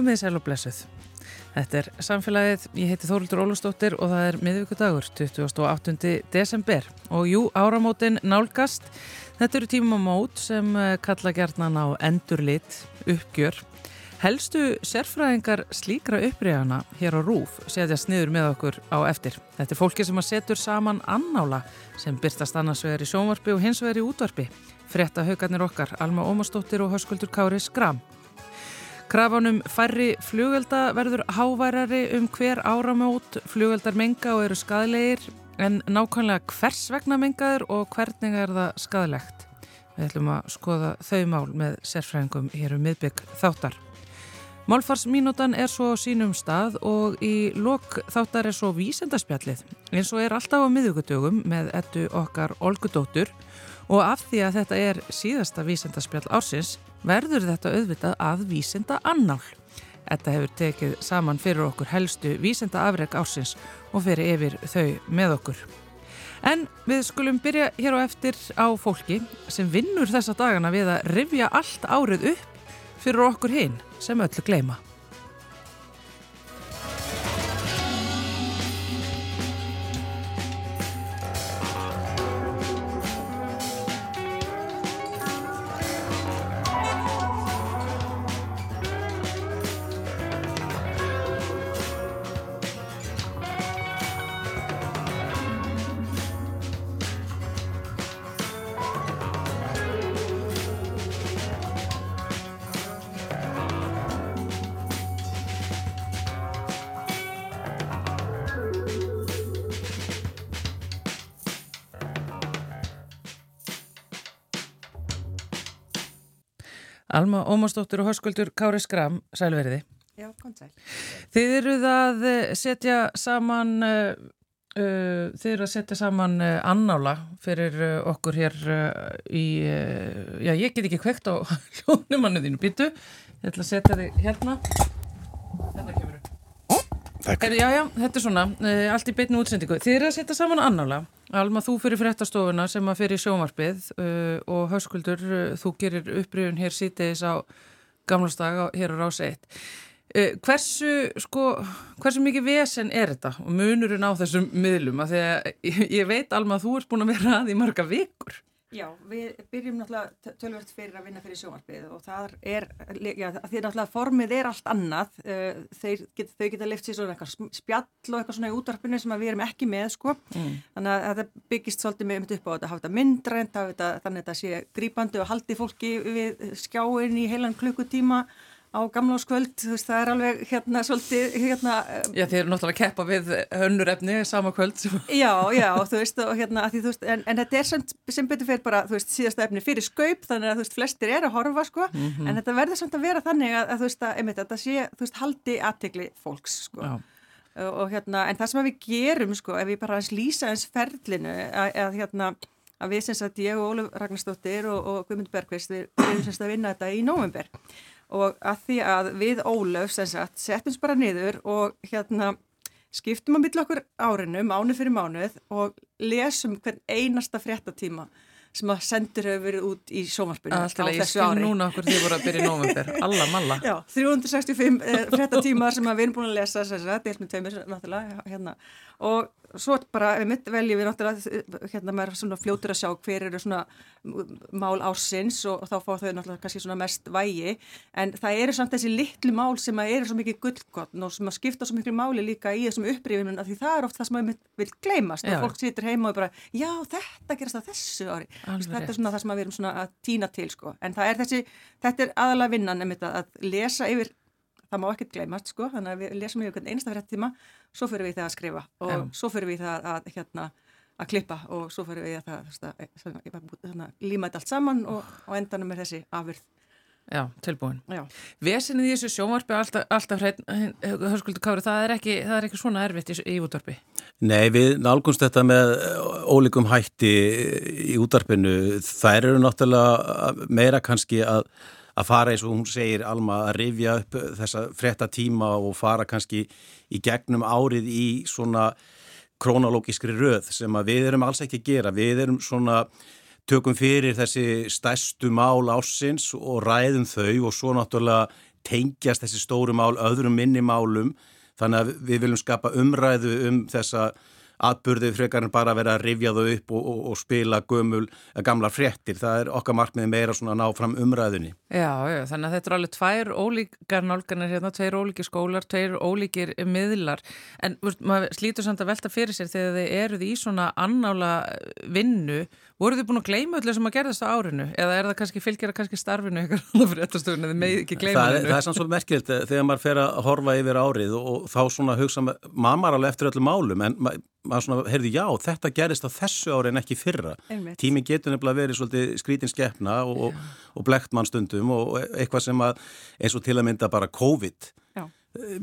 Komið sæl og blessuð. Þetta er samfélagið, ég heiti Þórildur Ólustóttir og það er miðvíkudagur, 28. desember. Og jú, áramótin nálgast. Þetta eru tímamót sem eh, kalla gerðnan á endurlit, uppgjör. Helstu sérfræðingar slíkra uppriðana hér á Rúf setjast niður með okkur á eftir. Þetta er fólki sem að setur saman annála sem byrstast annars vegar í sjónvarpi og hins vegar í útvarpi. Frétta haugarnir okkar, Alma Ómarsdóttir og Höskuldur Kári Skram. Krafanum færri flugölda verður háværari um hver áramót, flugöldar menga og eru skadlegir en nákvæmlega hvers vegna mengaður og hvernig er það skadlegt. Við ætlum að skoða þau mál með sérfræðingum hér um miðbygg þáttar. Málfarsmínútan er svo á sínum stað og í lok þáttar er svo vísendarspjallið eins og er alltaf á miðugudögum með ettu okkar Olgudóttur og af því að þetta er síðasta vísendarspjall ársins verður þetta auðvitað að vísenda annál. Þetta hefur tekið saman fyrir okkur helstu vísenda afreg ársins og fyrir yfir þau með okkur. En við skulum byrja hér á eftir á fólki sem vinnur þessa dagana við að rifja allt árið upp fyrir okkur hinn sem öllu gleima. Alma Ómarsdóttir og Höskuldur Kári Skram, sælveriði. Já, kom sæl. Þið eruð að eh, setja saman, uh, uh, þið eruð að setja saman uh, annála fyrir okkur hér í, já ég get ekki hvegt á hljónumannu þínu, býtu, ég ætla að setja þig hérna. Takk. Já, já, þetta er svona, allt í beitnu útsendingu. Þið eruð að setja saman annála. Alma, þú fyrir fréttastofuna sem að fyrir sjómarpið uh, og Höskuldur, uh, þú gerir upprifun hér sítiðis á gamlasdag hér á rási 1. Uh, hversu, sko, hversu mikið vesen er þetta og munurinn á þessum miðlum? Að ég, veit Alma þú ert búin að vera að í marga vikur. Já, við byrjum náttúrulega tölvört fyrir að vinna fyrir sjónvarpið og það er, já, því náttúrulega formið er allt annað, Þeir, get, þau geta lift sér svona eitthvað spjall og eitthvað svona í útvarpinu sem við erum ekki með, sko, mm. þannig að þetta byggist svolítið með upp á þetta, hafa þetta myndrænt, þannig að þetta sé grípandi og haldi fólki við skjáin í heilan klukkutíma á gamláskvöld, þú veist, það er alveg hérna svolítið, hérna Já, þið eru náttúrulega að keppa við hönnurefni sama kvöld Já, já, þú veist, og hérna því, veist, en, en þetta er sem, sem betur fyrir bara, þú veist, síðasta efni fyrir skaup, þannig að þú veist, flestir er að horfa, sko, mm -hmm. en þetta verður samt að vera þannig að, að þú veist, að, einmitt, að þetta sé, þú veist, haldi aðtegli fólks, sko já. og hérna, en það sem við gerum, sko, ef við bara lýsa eins ferlinu, að, að hérna að við sem og að þetta að því að við Ólaf settum bara niður og hérna skiptum að bylla okkur árinu, mánu fyrir mánuð og lesum hvern einasta fréttatíma sem að sendur hefur verið út í sjómarspunni á þessu ári. Ég skil núna okkur því að voru að byrja í nóvember, alla malla. Já, 365 eh, fréttatímar sem við erum búin að lesa, þess að deilt með tveimur náttúrulega, hérna, og svo bara við mitt veljum við náttúrulega hérna maður svona fljótur að sjá hver eru svona mál ársins og, og þá fá þau náttúrulega kannski svona mest vægi. En það eru samt þessi litlu mál sem að eru svo mikið gullgotn og sem að skipta svo miklu máli líka í þessum upprifinun af því það er oft það sem maður vil gleymast. Já. og fólk situr heima og bara já þetta gerast það þessu ári. Alveg þetta er svona það sem við erum svona að týna til sko. En það er þessi, þetta er aðalega vinnan að lesa yfir það má ekkert gleymast sko, þannig að við lesum yfir einhvern einasta fréttíma, svo fyrir við það að skrifa og Já. svo fyrir við það að, hérna, að klippa og svo fyrir við það að líma þetta allt saman og, og endanum er þessi afurð. Já, tilbúin. Já. Vesinni í þessu sjónvarpi alltaf, alltaf hrein, hörskuldu kári, það er ekki, það er ekki svona erfitt í, í útvarpi? Nei, við nálgumst þetta með ólíkum hætti í útvarpinu. Það eru náttúrulega meira kannski að að fara eins og hún segir Alma að rifja upp þessa fretta tíma og fara kannski í gegnum árið í svona krónalógiskri röð sem að við erum alls ekki að gera. Við erum svona tökum fyrir þessi stærstu mál ásins og ræðum þau og svo náttúrulega tengjast þessi stóru mál öðrum minni málum þannig að við viljum skapa umræðu um þessa atbyrðið frekar en bara vera að rifja þau upp og, og, og spila gömul, eh, gamla fréttir. Það er okkar markmið meira svona að ná fram umræðunni. Já, já, þannig að þetta er alveg tvær ólíkar nálganir hérna, tveir ólíkir skólar, tveir ólíkir miðlar. En maður slítur samt að velta fyrir sér þegar þið eruð í svona annála vinnu Voru þið búin að gleyma öllu sem að gerðast á árinu eða er það kannski fylgjara kannski starfinu eitthvað fyrir þetta stundin eða með ekki gleyma það? Það er sann svolítið merkilegt þegar maður fer að horfa yfir árið og, og þá svona hugsa maður alveg eftir öllu málum en maður svona, heyrðu já, þetta gerist á þessu ári en ekki fyrra. Tíminn getur nefnilega verið svolítið skrítin skeppna og, og, og blekt mann stundum og eitthvað sem að eins og til að mynda bara COVID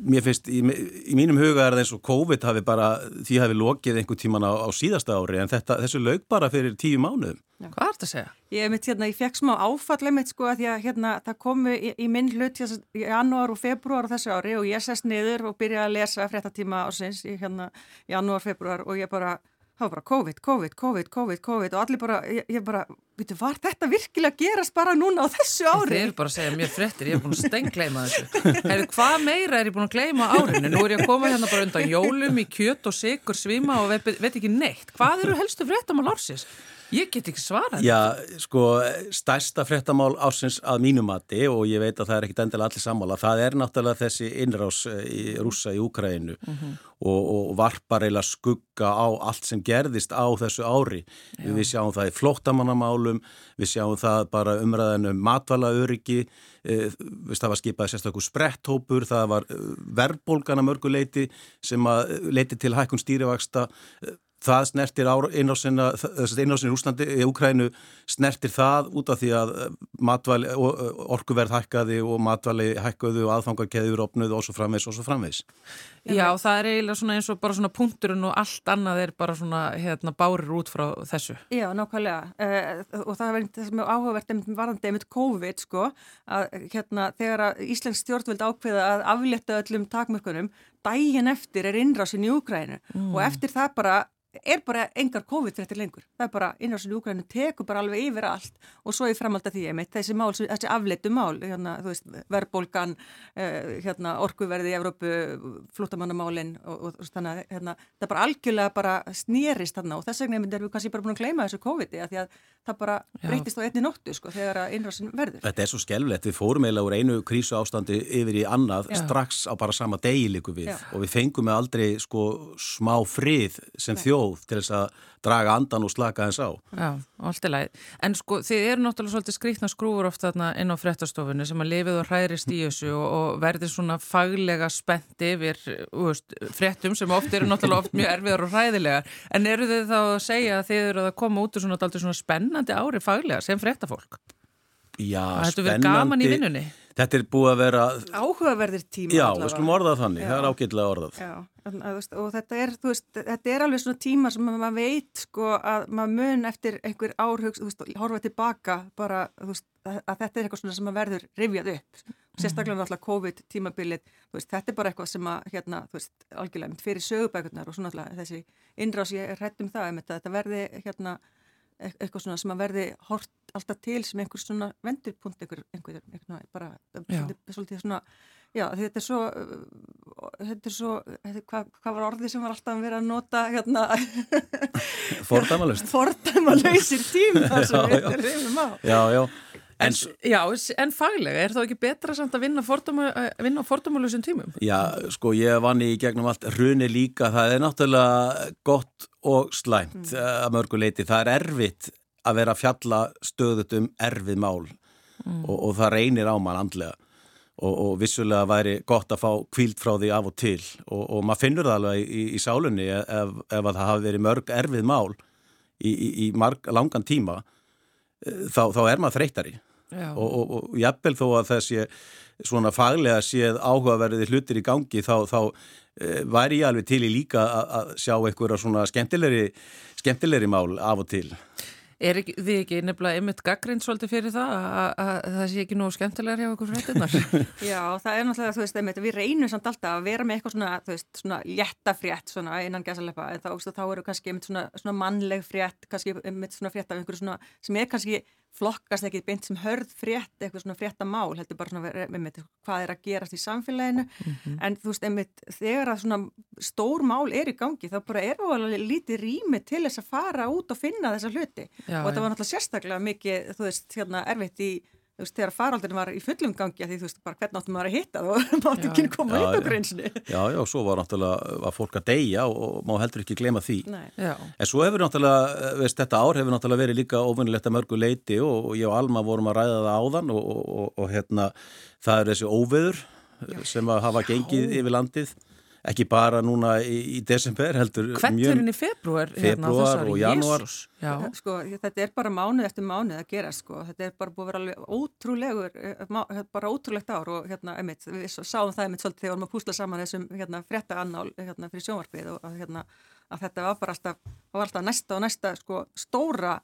Mér finnst, í, í mínum huga er það eins og COVID hafi bara, því hafi lokið einhver tíman á, á síðasta ári en þetta, þessu laug bara fyrir tíu mánuðum. Já. Hvað er þetta að segja? Ég mitt hérna, ég fekk smá áfallið mitt sko að því að hérna það komu í, í minn hlut í janúar og februar á þessu ári og ég sest niður og byrja að lesa fréttatíma ásins í hérna janúar, februar og ég bara það var bara COVID, COVID, COVID, COVID, COVID og allir bara, ég, ég bara, veitu, var þetta virkilega gerast bara núna á þessu ári? Þið eru bara að segja mér frettir, ég hef búin að stengleima þessu. Hefur, hvað meira er ég búin að gleima árinu? Nú er ég að koma hérna bara undan jólum í kjött og sigur svima og veit, veit ekki neitt. Hvað eru helstu frettamál ársins? Ég get ekki svarað. Já, sko, stærsta frettamál ársins að mínumati og ég veit að það er ekkit endilega allir sammála. Það er náttúrulega þessi innrás eh, í rúsa í Úkrænu mm -hmm. og, og varpar eiginlega skugga á allt sem gerðist á þessu ári. Já. Við sjáum það í flóttamannamálum, við sjáum það bara umræðinu um matvalauriki, eh, það var skipað sérstaklega spretthópur, það var eh, verðbólgana mörguleiti sem leiti til hækkun stýrivaksta það snertir innrásinna í Úslandi, í Úkrænu snertir það út af því að eh, matvæli, orkuverð hækkaði og matvæli hækkaðu og aðfangarkeður opnuðu og svo framvegs og svo framvegs Já, það er eiginlega svona eins og bara svona punkturinn og allt annað er bara svona hérna bárir út frá þessu. Já, nákvæmlega. Uh, og það er það sem er áhugavert varðandi með COVID sko að hérna þegar að Íslensk stjórnveld ákveða að aflétta öllum takmörkunum dægin eftir er innrásin í Úkrænu mm. og eftir það bara er bara engar COVID-19 lengur. Það er bara innráðsinn í Úkrænum tekur bara alveg yfir allt og svo ég fremald að því meit þessi mál, þessi afleitu mál, hérna, þú veist, verðbólgan, eh, hérna, orkuverði í Evrópu, flótamannamálinn og, og þannig að hérna, það bara algjörlega bara snýrist þarna og þess vegna erum við kannski bara búin að kleima þessu COVID-i að því að það bara Já. breytist á einni nóttu sko þegar að innráðsinn verður. Þetta er svo skelvlegt, við fórum eiginlega úr einu krísu ástandi yfir í annað Já. strax á bara sama degi líku við Já. og við fengum með aldrei sko smá frið sem þjóð þjóð til þess að draga andan og slaka þess á. Já, alltaf læg. En sko þið eru náttúrulega svolítið skrítna skrúfur ofta þarna inn á frettastofunni sem að lifið og hærist í þessu og, og verðir svona faglega spennt yfir veist, frettum sem ofta eru náttúrulega oft mjög erfiðar og hræðilegar. En eru þið þá að segja að þið eru að koma út úr svona, svona spennandi ári faglega sem frettafólk? Já, spennandi. Þetta verður gaman í vinnunni. Þetta er búið að vera... Áhugaverðir tíma. Já, við skulum orðað þannig, Já. það er ágætilega orðað. Já, og þetta er, þú veist, þetta er alveg svona tíma sem maður veit, sko, að maður mun eftir einhver árhugs, þú veist, horfa tilbaka bara, þú veist, að þetta er eitthvað svona sem maður verður rifjað upp. Sérstaklega náttúrulega COVID-tímabilið, þú veist, þetta er bara eitthvað sem að, hérna, þú veist, algjörlega fyrir sögubækurnar og svona náttúrulega þessi innrás ég er hrætt um það, þetta verði, hérna, eitthvað svona sem að verði hort alltaf til sem einhver svona vendurpunkt einhver, einhver, einhver bara svolítið, svolítið svona já þetta er svo þetta er svo hvað, hvað var orðið sem var alltaf að vera að nota hérna? Fordæmalust Fordæmalöysir tíma sem við reyfum á. Já, já. En, já, en faglega, er það ekki betra samt að vinna á fordómulusum tímum? Já, sko, ég vann í gegnum allt hruni líka, það er náttúrulega gott og slæmt mm. að mörguleiti, það er erfitt að vera að fjalla stöðut um erfið mál mm. og, og það reynir á mann andlega. Og, og vissulega væri gott að fá kvíld frá því af og til. Og, og maður finnur það alveg í, í sálunni ef, ef að það hafi verið mörg erfið mál í, í, í marg, langan tíma eh, þá, þá er maður þreytari og, og, og jafnvel þó að þessi svona faglega séð áhugaverði hlutir í gangi þá, þá væri ég alveg til í líka að sjá einhverja svona skemmtilegri, skemmtilegri mál af og til. Er ekki, þið ekki nefnilega einmitt gaggrind svolítið fyrir það að það sé ekki nú skemmtilegar hjá okkur fréttinnar? Já, það er náttúrulega, þú veist, einmitt, við reynum samt alltaf að vera með eitthvað svona, þú veist, svona léttafrétt svona innan gæsalepa, en þá, þá eru kannski einmitt svona, svona mannleg frétt, kannski einmitt svona frétt af einhverju svona sem er kannski flokkast ekki beint sem hörð frétt, eitthvað svona fréttamál, heldur bara svona einmitt, hvað er að gerast í samfélaginu. Mm -hmm. en þú veist, einmitt, þegar að svona stór mál er í gangi þá bara er alveg lítið rými til þess að fara út og finna þessa hluti. Já, og þetta var náttúrulega sérstaklega mikið, þú veist, hérna erfitt í þú veist, þegar faraldurinn var í fullum gangi að því þú veist, bara hvernig áttum maður að hitta það og mátti ekki koma út á grunnsni Já, já, svo var náttúrulega, var fólk að deyja og, og má heldur ekki glema því. En svo hefur náttúrulega, veist, þetta ár hefur náttúrulega verið líka ofinnilegt að mörgu leiti og, og ég og Alma vorum að ræða það áðan og, og hérna, það er þessi óveður sem að hafa gengið yfir landið ekki bara núna í, í desember heldur Hverturinn í februar Februar hérna, og januar sko, Þetta er bara mánuð eftir mánuð að gera sko. þetta er bara búið að vera alveg ótrúlegur eh, bara ótrúlegt ár og hérna, einmitt, við sáum það einmitt svolítið þegar við varum að púsla saman þessum hérna, frétta annál hérna, fyrir sjónvarpið og hérna, að þetta var bara alltaf, var alltaf næsta og næsta sko, stóra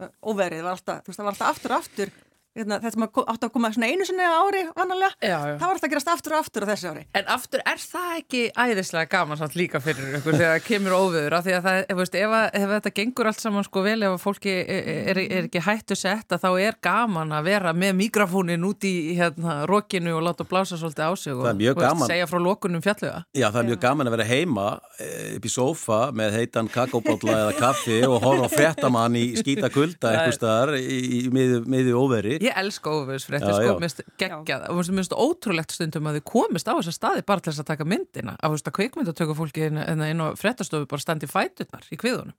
eh, óverið var alltaf, veist, var alltaf aftur og aftur þetta sem átt að koma svona einu sinni ári vanalega, já, já. það var alltaf að gerast aftur og aftur á þessu ári. En aftur, er það ekki æðislega gaman samt líka fyrir ykkur þegar það kemur óviður af því að það, ef, veist, ef, ef þetta gengur allt saman sko vel ef fólki er, er, er ekki hættu sett að þá er gaman að vera með mikrofónin út í hérna, rokinu og láta blása svolítið á sig og veist, segja frá lokunum fjallega. Já, það er mjög gaman að vera heima eh, upp í sofa með heitan kakóbótla eða kaffi og horfa fréttamann í skítakulda eitthvað staðar í, miðju óveri Ég elska óveðsfréttir, sko, mér finnst geggjað. Og mér finnst ótrúlegt stundum að þið komist á þessa staði bara til þess að taka myndina. Að þú veist að kveikmyndatöku fólki inn, inn á fréttastofu bara standi fæturnar í kviðunum.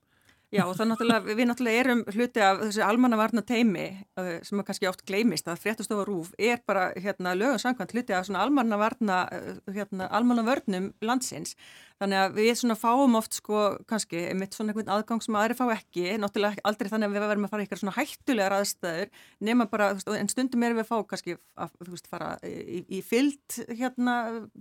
Já og það náttúrulega, við náttúrulega erum hluti af þessi almannavarna teimi uh, sem er kannski oft gleimist að fréttastofa rúf er bara hérna lögum samkvæmt hluti af svona almannavarna, uh, hérna almannavörnum landsins Þannig að við svona fáum oft sko kannski mitt svona einhvern aðgang sem aðri fá ekki, náttúrulega aldrei þannig að við verðum að fara í eitthvað svona hættulegar aðstæður nema bara, en stundum erum við að fá kannski að, veist, fara í, í fyllt hérna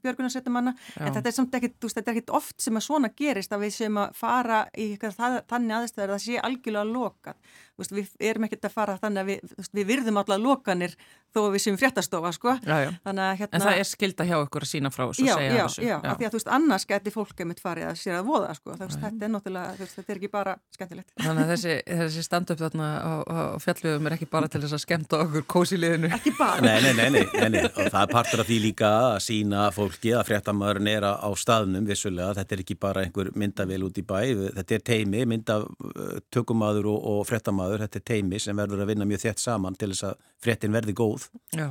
björgunarsettumanna, en þetta er samt ekkit, veist, þetta er ekkit oft sem að svona gerist að við sem að fara í eitthvað þannig aðstæður að það sé algjörlega lokað veist, við erum ekkert að fara þannig að við, veist, við virðum alltaf lokanir þó við séum fréttastofa sko. já, já. Að, hérna, en það er skilda hjá ykkur að sína frá þessu já, já, þessu. já, af því að þú veist annars geti fólk einmitt farið að sér að voða sko. veist, þetta er náttúrulega, veist, þetta er ekki bara skemmtilegt Þannig að þessi, þessi stand-up þarna á, á fjallöfum er ekki bara til þess að skemmta okkur kósiliðinu Ekki bara nei nei, nei, nei, nei, og það partur af því líka að sína fólki að fréttamæðurinn er á staðnum vissulega, þetta er ekki bara einhver myndavél út í bæ, þetta er teimi myndatökumadur og, og fréttamæður, þetta er teimi sem verður að vinna mjög þett saman til þess að fréttin verði góð. Já,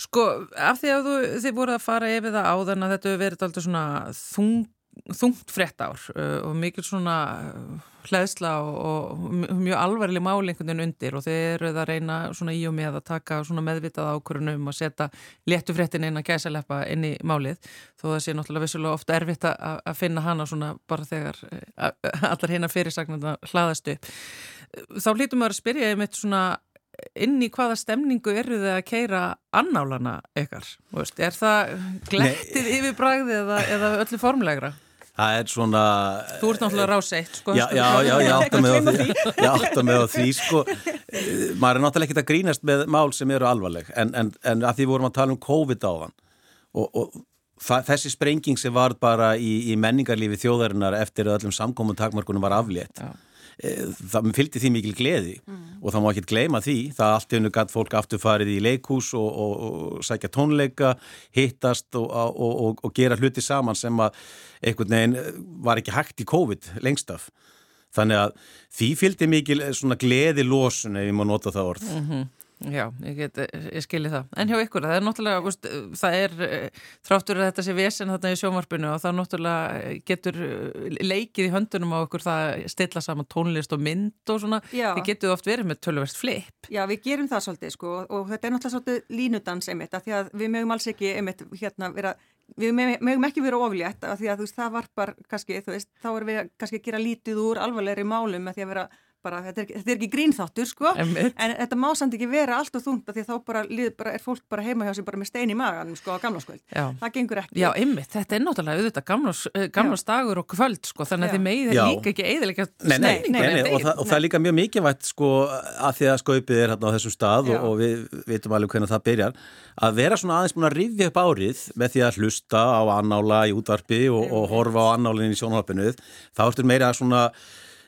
sko af því að þú, þið voru að fara yfir það áðan að þetta verið alltaf svona þung, þungt frétt ár uh, og mikil svona uh, hlæðsla og, og mjög alvarleg málingunin undir og þeir eru það að reyna svona í og með að taka svona meðvitað ákvörunum og setja léttufréttin inn að gæsaleppa inn í málið þó það sé náttúrulega vissulega ofta erfitt að finna hana svona bara þegar uh, allar hérna fyrirsagnarna hlaðast upp þá hlítum við að spyrja um eitt svona inn í hvaða stemningu eru þið að keira annálana ykkar? Er það glettið yfirbræði eða, eða öllu formlegra? Það er svona... Þú ert náttúrulega rás eitt, sko. Já, já, já, ég átta mig á því, ég átta mig á því, sko. Maður er náttúrulega ekkit að grínast með mál sem eru alvarleg, en, en, en að því vorum að tala um COVID á þann og, og þessi sprenging sem var bara í, í menningarlífi þjóðarinnar eftir að öllum samkominn takmarkunum var aflétt. Já Eh, það fylgdi því mikil gleði mm. og það má ekki gleyma því það allt einu gætt fólk aftur farið í leikús og, og, og sækja tónleika hittast og, og gera hluti saman sem að einhvern veginn eh, var ekki hægt í COVID lengst af þannig að því fylgdi mikil eh, gleði lósun ef ég má nota það orð mm -hmm. Já, ég, get, ég skilji það. En hjá ykkur, það er náttúrulega, veist, það er þráttur að þetta sé vesen þarna í sjómarfinu og það náttúrulega getur leikið í höndunum á ykkur það stilla saman tónlist og mynd og svona. Já. Þið getur oft verið með tölverst flip. Já, við gerum það svolítið sko og þetta er náttúrulega svolítið línudans einmitt að því að við mögum alls ekki einmitt hérna vera Við mögum ekki vera oflétt af því að þú veist það varpar kannski, þú veist, þá erum við kannski að gera lítið úr alvarlegri málum með því að vera bara, þetta er, þetta er ekki grínþáttur sko, Einmitt. en þetta má samt ekki vera allt og þungt því þá bara, bara er fólk bara heima hjá sig bara með stein í magan sko á gamlarskvöld, það gengur ekki. Já, einmitt, þetta er náttúrulega auðvitað gamlarsdagur eh, og kvöld sko, þannig að þið megið líka ekki eðilega steining og, og það er líka mjög mikilvægt sko að því að skaupið er hérna á þessum stað og, og við veitum alveg hvernig það byrjar að vera svona aðeins búin að rifja upp árið með því að hlusta á annála í útvarpi og, og horfa á annálinn í sjónhaldinu þá ertur meira svona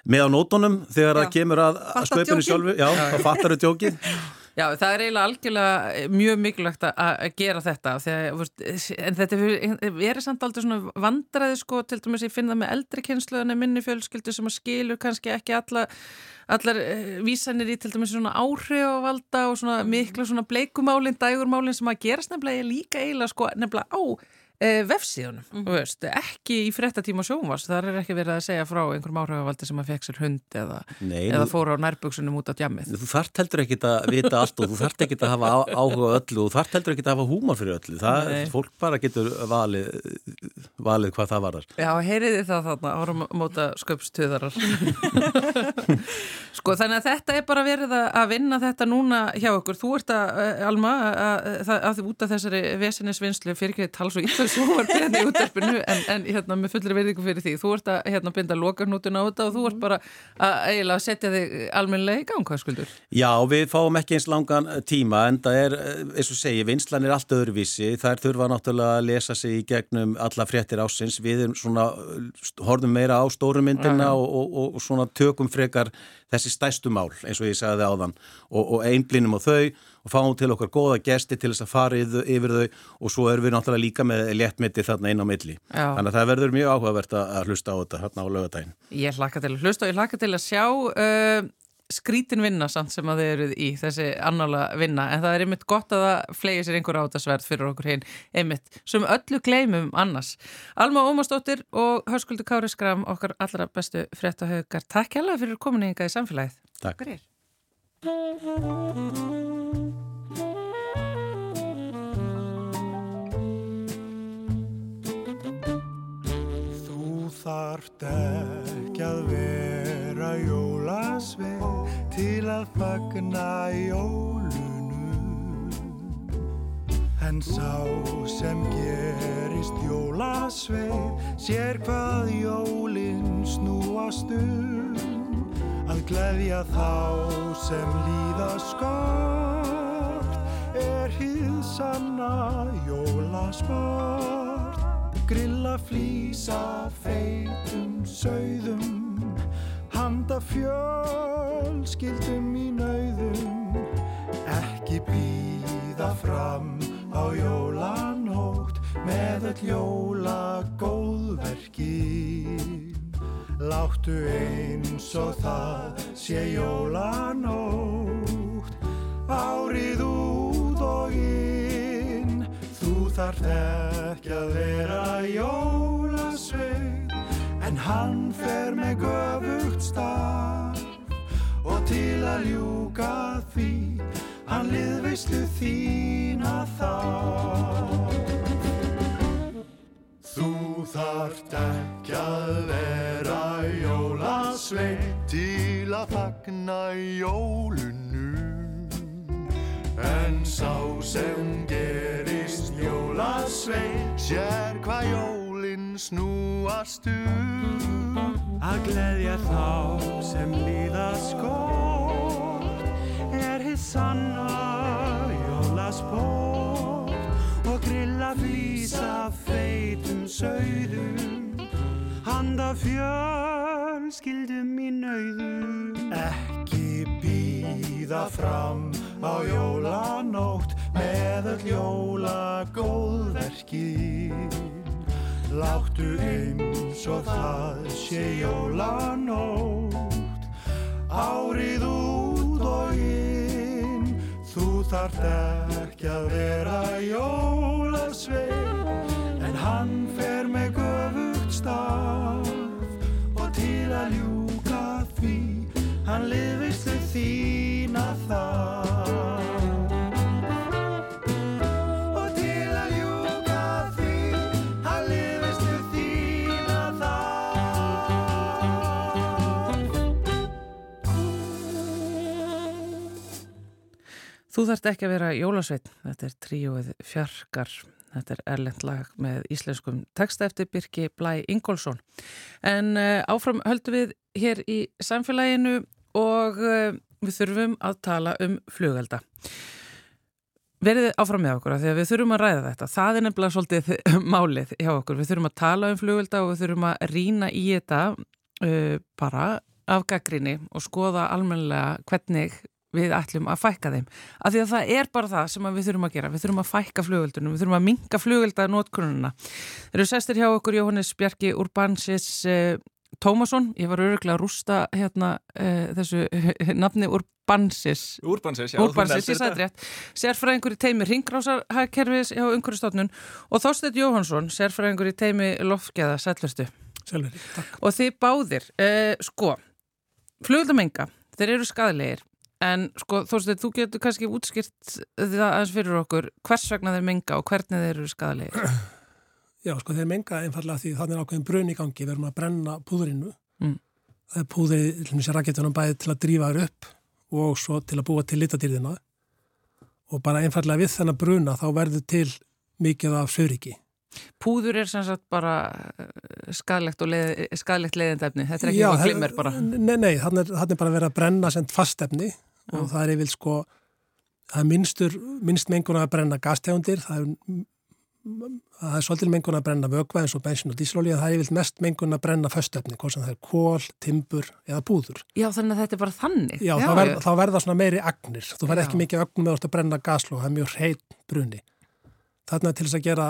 með á nótunum þegar Já. það kemur að skaupinu sjálfu, já, þá fattar þau djókið. Já, það er eiginlega algjörlega mjög mikilvægt að- að gera þetta þegar, þú veist, en þetta verið samt aldrei svona vandræði sko til dæmis ég finn það með eldri kynslu en minni fjölskyldu sem að skilur kannski ekki alla, allar uh, vísanir í til dæmis svona áhrifavalda og svona mikla svona bleikumálin, dægurmálin sem að gerast nefnilega líka eiginlega sko nefnilega á uh, vefsíðunum, þú veist, ekki í frettatíma sjónvars, þar er ekki verið að segja frá einhverjum áhrifavaldi sem að fekk sér hund eða, Nei, eða nú- fór á nærbuksunum út á djammið. Þú þarft heldur ekki að vita allt og þú þarft ekki að hafa áhuga á öllu og þú þarft heldur ekki að hafa húmor fyrir öllu. Það, Nei. fólk bara getur valið, valið hvað það varðar. Já, heyriði það þarna ára móta sköpstuðarar Sko þannig að þetta er bara verið að að vinna þetta núna hjá okkur Þú ert að, uh, Alma að, að, að að byrjandi í útdarpinu en, en hérna með fullri verðingu fyrir því Þú ert að hérna binda lokarnútun á þetta og þú ert bara að eiginlega setja þig almennilega í gang, hvað skuldur? Já, við fáum ekki eins langan eh, tíma en það er, eh, eins og segi, vinslan er allt öðruvísi. Það er þurfa náttúrulega að lesa sig í gegnum alla fréttir ásins. Við erum svona, eh, horfum meira á stórumyndina og, og, og, og svona tökum frekar þessi stæstu mál, eins og ég sagði áðan, og, og einblinum á þau og fáum til okkar góða gesti til þess að fara yfir, þau og svo erum við náttúrulega líka með léttmyndi þarna inn á milli. Já. Þannig að það verður mjög áhugavert að hlusta á þetta hérna á lögadaginn. Ég hlakka til að hlusta og ég hlakka til að sjá uh, skrítin vinna samt sem að þið eruð í þessi annála vinna en það er einmitt gott að það flegi sér einhver átasverð fyrir okkur hinn einmitt sem öllu gleymum annars. Alma Ómarsdóttir og Hörskuldur Kári Skram okkar allra bestu fréttahaugar. Takk hella fyrir kominninga Þú þarft ekki að vera jólasveið til að fagna jólunum. En sá sem gerist jólasveið sér hvað jólinn snúast um Að gleðja þá sem líða skort er hið sanna jólasport Grilla flýsa feitum sauðum Handa fjölskyldum í nauðum. Ekki býða fram á jólanótt Með öll jóla góðverkin Láttu eins og það sé jólanótt Þú þarft ekki að vera jólasveið En hann fer með göfugt starf. Og til að ljúka því Hann liðveislu þína þá Þú þarft ekki að vera jólasveið til að fagna jólunum. En sá sem jólasveið sér hvað jólinn snúast um. Að gleðja þá sem líða skort. Er hitt sanna jólasport. Og grilla flýsa feitum sauðum. Handa fjölskyldum í nauðum. Ekki býða fram á jólanótt með öll jóla góðverkin láttu eins og það sé jólanótt árið út og inn. Þú þarft ekki að vera jólasveið en hann fer með göfugt starf og til að ljúka því hann lifist þau þína þar Þú þarft ekki að vera jólasveit. Þetta er tríóið fjarkar. Þetta er erlend lag með íslenskum texta eftir Birki Blæ Ingólfsson. En uh, áfram höldum við hér í samfélaginu og uh, við þurfum að tala um flugelda. Verið áfram með okkur af því að við þurfum að ræða þetta. Það er nefnilega svolítið málið hjá okkur. Við þurfum að tala um flugelda og við þurfum að rína í þetta uh, bara af gaggrinni og skoða almenlega hvernig við ætlum að fækka þeim. Af því að það er bara það sem við þurfum að gera. Við þurfum að fækka flugöldunum, við þurfum að minga flugölda nótkununa. Þeir eru sestir hjá okkur Jóhannes Bjarki Urbansis eh, Tómasson. Ég var öruglega að rústa hérna eh, þessu nafni Urbansis. Urbansis, já. Urbansis, ég sætti rétt. Sérfræðingur í teimi Ringrásarkerfis hjá Umhverfstofnun og Þorstedt Jóhansson, sérfræðingur í teimi Lofgeða, sætlustu. Og þið báðir, eh, sko, flugöldamenga, þeir eru skadalegir En sko Þorstein, þú getur kannski útskýrt það aðeins fyrir okkur hvers vegna þeir menga og hvernig þeir eru skadalegir? Já, sko þeir menga einfallega því þannig er ákveðin brun í gangi, við erum að brenna púðurinnu. Mm. Það er púðurinn, til og með raketunum bæði til að drífa þér upp og svo til að búa til litadýrðina. Og bara einfallega við þennan bruna þá verður til mikið af söguriki. Púður er sem sagt bara skadlegt og leið, skadlegt leiðindefni, þetta er ekki eitthvað glimmer bara. Nei, nei, þannig er, er bara verið að brenna sendt fastefni og það er yfir sko það er minnstur, minnst mengun að brenna gastegundir, það er það er svolítið mengun að brenna vögva eins og bensin og díslóli en það er yfir mest mengun að brenna föstöfni, hvort sem það er kól, timbur eða búður. Já, þannig að þetta er bara þannig. Já, Já þá, verð, þá verða svona meiri agnir, þú verð ekki mikið ögnum með að brenna gasló, það er mjög heit bruni. Þarna til þess að gera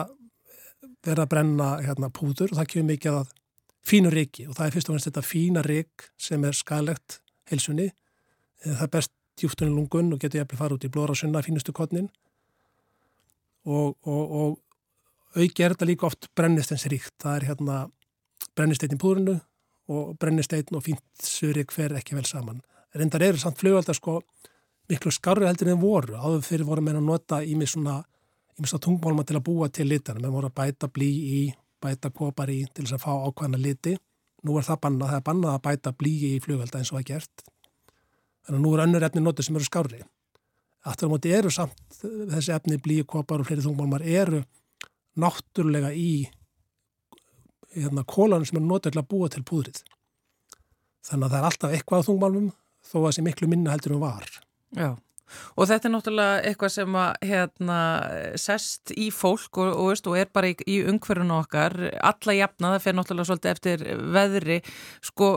verða að brenna hérna, púður og það kemur mikið að fínu riki og það er fyrst og finnst þetta fína rik sem er skalegt helsunni. Það er best djúftunni lungun og getur jæfnlega fara út í blóra sunna fínustu kodnin og, og, og auki er þetta líka oft brennisteins ríkt. Það er hérna brennisteinn í púðrunu og brennisteinn og fínt surik fer ekki vel saman. Reyndar eru samt flugaldar sko miklu skarri heldur en voru. Áður fyrir voru meina að nota í mig svona í mjög tungmálma til að búa til litarna. Við vorum að bæta blí í, bæta kopar í til þess að fá ákvæmna liti. Nú er það bannað, það er bannað að bæta blí í flugvelda eins og það er gert. Þannig að nú er önnur efni notið sem eru skári. Aftur á móti eru samt þessi efni blí, kopar og fleiri tungmálmar eru náttúrulega í hérna, kólanum sem eru notið til að búa til púðrið. Þannig að það er alltaf eitthvað á tungmálmum þó að þessi miklu minna heldur um var. Já. Og þetta er náttúrulega eitthvað sem að hérna, sest í fólk og, og, og er bara í, í umhverjunu okkar, alla jafna, það fer náttúrulega svolítið eftir veðri. Sko,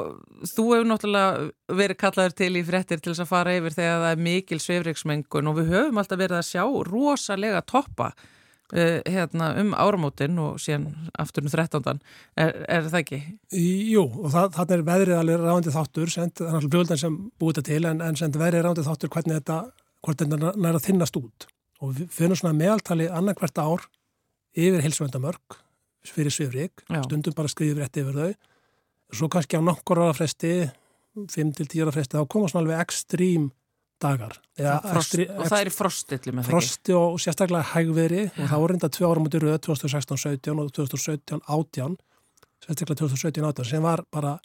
þú hefur náttúrulega verið kallaður til í frettir til þess að fara yfir þegar það er mikil sveifriksmengun og við höfum alltaf verið að sjá rosalega toppa uh, hérna, um áramótin og síðan aftur um 13. Er, er það ekki? Jú, og það er veðrið alveg ráðandi þáttur, send, er alltaf bjöldan sem búið þetta til, en, en send veðrið ráðandi þáttur hvernig þetta hvort þetta næra þinnast út. Og við finnum svona meðaltali annarkvært ár yfir hilsvöndamörk fyrir svifrik, stundum bara skriðið rétt yfir þau. Svo kannski á nokkur ára fresti 5-10 ára fresti þá koma svona alveg ekstrím dagar. Frost, ekstrí, og það er frostilli með það frosti og sérstaklega hægveri og það voru reynda tvö ára mútið rauð 2016-17 og 2017-18 sérstaklega 2017-18 sem var bara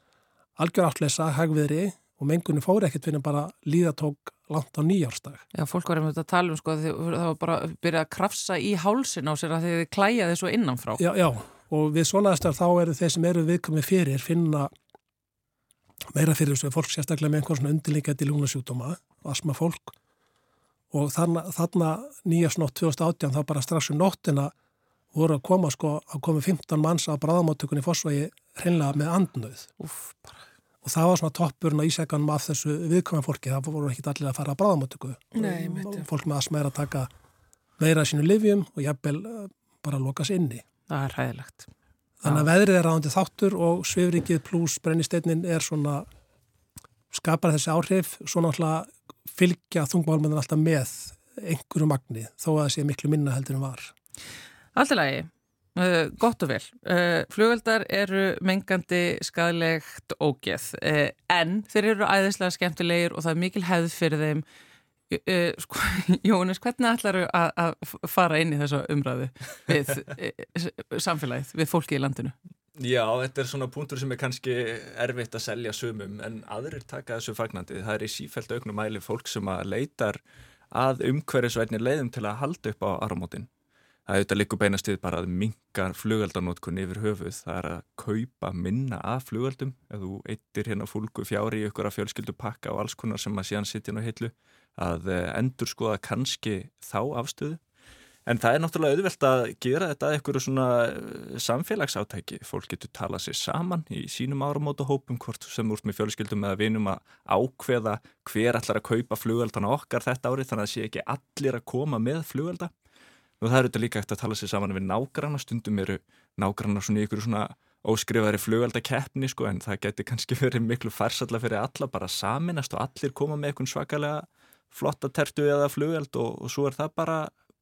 algjör áttleisa hægveri og mengunni fóri ekkert fyrir bara líðatók langt á nýjárstag. Já, fólk var einmitt að tala um sko að það var bara að byrja að krafsa í hálsin á sér að þið klæjaði svo innanfrá. Já, já, og við svona aðstæðar þá eru þeir sem eru viðkomið fyrir finna meira fyrir þessu fólk sérstaklega með einhvern svona undirlingandi lúnasjútoma, asma fólk og þarna, þarna nýjastnótt 2018 þá bara strax um nóttina voru að koma sko að komi 15 manns á bráðamáttökunni fórsvægi hreinlega með andnöð. Uff, bara og það var svona toppurinn á ísækanum af þessu viðkvæmum fólki, það voru ekki allir að fara að bráðamötugu fólk með asma er að taka meira sínu livjum og jafnvel eh, bara lokast inni. Það er hæðilegt þannig að veðrið er ráðandi þáttur og svifrikið pluss brennisteinin er svona skapar þessi áhrif. Svona alltaf fylgja þungmálmennin alltaf með einhverju magni þó að það sé miklu minna heldur en var. Alltaf lagi Uh, gott og vel. Uh, flugveldar eru mengandi skadlegt ógeð uh, en þeir eru æðislega skemmtilegir og það er mikil hefð fyrir þeim. Sko, Jónis, hvernig ætlar þú að, fara inn í þessu umræðu við samfélagið, við fólki í landinu? Já, þetta er svona punktur sem er kannski erfitt að selja sumum en aðrir taka þessu fagnandi. Það er í sífælt auknum mæli fólk sem að leitar að umhverjusvætni leiðum til að halda upp á áramótin það auðvitað líka beinast við bara að minga flugaldanótkun yfir höfuð, það er að kaupa minna af flugaldum, ef þú eittir hérna fólku fjári í ykkur að fjölskyldu pakka og alls konar sem að síðan sittja ná heitlu, að eh, endur skoða kannski þá afstöðu, En það er náttúrulega auðvelt að gera þetta að einhverju svona eh, samfélagsátæki. Fólk getur talað sér saman í sínum áramótahópum, hvort sem úr með fjölskyldum eða vinum að ákveða hver allar að kaupa flugveldana okkar þetta árið þannig að Og það eru þetta líka eftir að tala sér saman við nágranna, stundum eru nágranna svona ykkur svona óskrifaðri flugveldakeppni sko en það getur kannski verið miklu farsalla fyrir alla bara saminast og allir koma með eitthvað svakalega flotta tertu eða flugveld og, og svo er það bara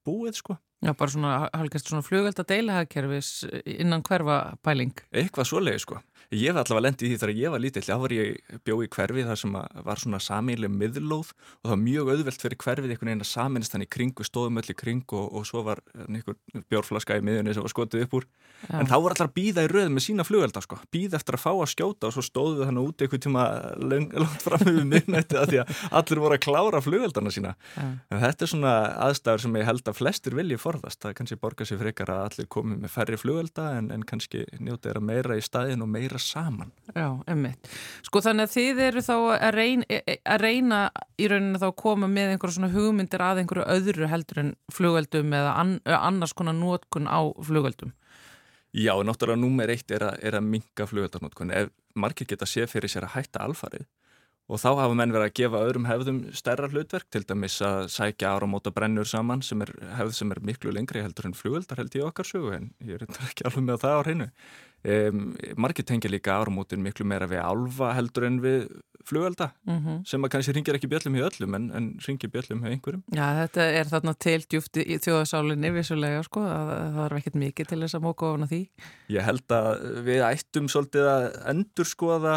búið sko. Já, bara svona, halgast svona flugvelda deilahagkerfis innan hverfa pæling. Eitthvað svoleiði sko. Ég var allavega lendið í því þegar ég var lítill, þá var ég bjóð í hverfi þar sem var svona samílega miðlóð og það var mjög auðvelt fyrir hverfið einhvern veginn að saminast hann í kring og stóðum öll í kring og, og svo var einhver bjórflaska í miðunni sem var skotið upp úr. Já. En þá var allar býða í röð með sína flugvelda sko, býða eftir að fá að skjóta og svo stóðu þannig út einhvern tíma langt fram með minnætti að því að allir voru að klára flugveldana sína. Þetta er svona aðstæður sem ég held að flestir vilji forðast. Það kannski borga sér frekar að allir komi með færri flugvelda en, en kannski njóta meira og saman. Já, emmitt. Sko þannig að þið eru þá að reyna, að reyna í rauninu þá að koma með einhverja svona hugmyndir að einhverju öðru heldur en flugveldum eða an, annars konar nótkun á flugveldum. Já, náttúrulega númer eitt er að, er að minga flugveldarnótkun. Ef margir geta séð fyrir sér að hætta alfarið og þá hafa menn verið að gefa öðrum hefðum stærra hlutverk, til dæmis að sækja áramóta brennur saman sem er hefð sem er miklu lengri heldur en flugveldar held ég okkar sögu en ég er ekki alveg með það á hreinu. Um, margir tengja líka áramótin miklu meira við alfa heldur en við flugvelda mm -hmm. sem að kannski ringir ekki bjöllum í öllum en, en ringir bjöllum í einhverjum. Já, þetta er þarna til djúfti í þjóðasálinni vissulega sko, það var ekkert mikið til þess að móka ofna því. Ég held að við ættum svolítið að endur skoða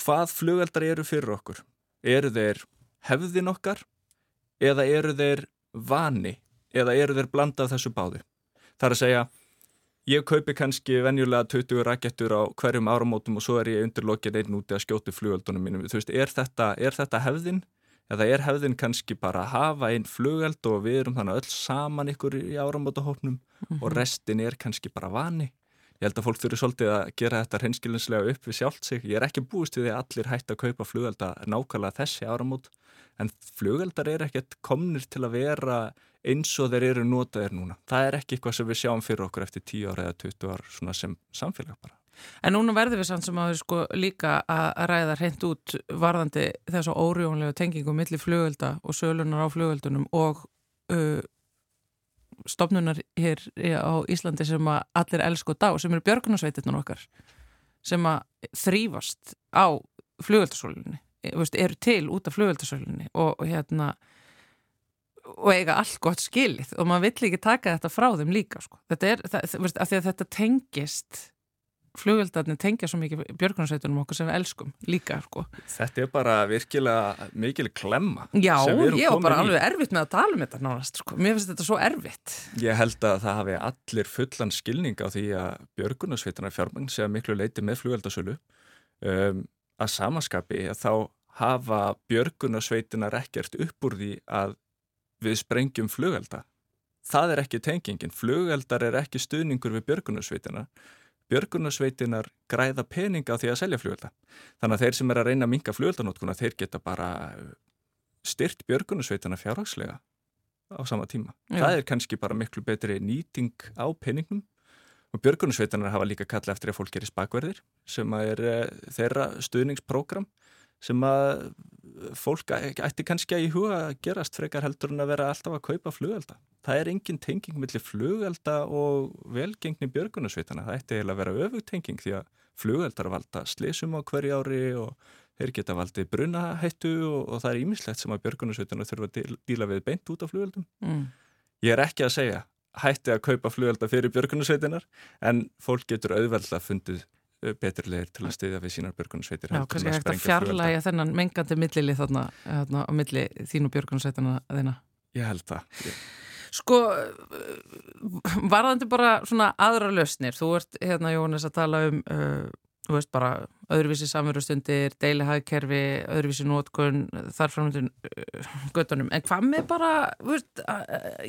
hvað flugveldar eru fyrir okkur. Eru þeir hefðin okkar eða eru þeir vani eða eru þeir blandað þessu báðu. Það er að segja, ég kaupi kannski venjulega 20 rakettur á hverjum áramótum og svo er ég undir lokið einn úti að skjótu flugveldunum mínum. Þú veist, er þetta, er þetta hefðin? Eða er hefðin kannski bara að hafa einn flugveld og við erum þannig öll saman ykkur í áramótahópnum mm -hmm. og restin er kannski bara vani? Ég held að fólk þurfi svolítið að gera þetta hreinskilinslega upp við sjálft sig. Ég er ekki búist við því að allir hætti að kaupa flugelda nákvæmlega þessi áramót en flugeldar er ekkert komnir til að vera eins og þeir eru notaðir núna. Það er ekki eitthvað sem við sjáum fyrir okkur eftir 10 ára eða 20 ára sem samfélag bara. En núna verður við sann sem að við sko líka að ræða hreint út varðandi þess að órjónlega tengingum millir flugelda og sölunar á flugeldunum og uh, stopnunar hér á Íslandi sem að allir elsku dá, sem eru björgunarsveitirnur okkar sem að þrýfast á flugöldarsólinni eru til út af flugöldarsólinni og, og hérna og eiga allt gott skilið og maður vill ekki taka þetta frá þeim líka sko. þetta er, það, veist, því að þetta tengist flugveldarnir tengja svo mikið björgunarsveitunum okkur sem við elskum líka sko. Þetta er bara virkilega mikil klemma Já, ég var bara alveg erfitt með að tala um þetta náðast sko. mér finnst þetta svo erfitt. Ég held að það hafi allir fullan skilning á því að björgunarsveitunar fjármagn sé að miklu leiti með flugveldarsölu um, að samaskapi að þá hafa björgunarsveitunar ekkert upp úr því að við sprengjum flugvelda Það er ekki tengingin, flugveldar er ekki stuðningur við björgunarsveitunar björgunarsveitinar græða peninga á því að selja fljóðölda. Þannig að þeir sem er að reyna að minga fljóðöldanótkuna, þeir geta bara styrt björgunarsveitina fjárhagslega á sama tíma. Já. Það er kannski bara miklu betri nýting á peningum og björgunarsveitinar hafa líka kalla eftir að fólk gerir spakverðir sem er uh, þeirra stuðningsprogram sem að fólk ætti kannski að í huga að gerast frekar heldur en að vera alltaf að kaupa flugvelda. Það er engin tenging millir flugvelda og velgengni björgunarsveitana. Það ætti eiginlega að vera öfugtenging því að flugveldar valda slísum á hverju ári og þeir geta valdið brunahættu og, og það er ímislegt sem að björgunarsveitana þurfa að díla við beint út af flugveldum. Mm. Ég er ekki að segja hætti að kaupa flugvelda fyrir björgunarsveitinar en fólk getur auðvelda fundið beturlegir til að stiðja við sínar björgunarsveitir Já, kannski hægt að fjarlæga þennan mengandi millili þarna, þarna á milli þínu björgunarsveitina þeina Ég held það ég. Sko varðandi bara svona aðra löstnir, þú ert hérna Jóhannes að tala um uh, þú veist bara öðruvísi samverðustundir, deilihagkerfi, öðruvísi nótkun, þarframöndun uh, göttunum, en hvað með bara veist,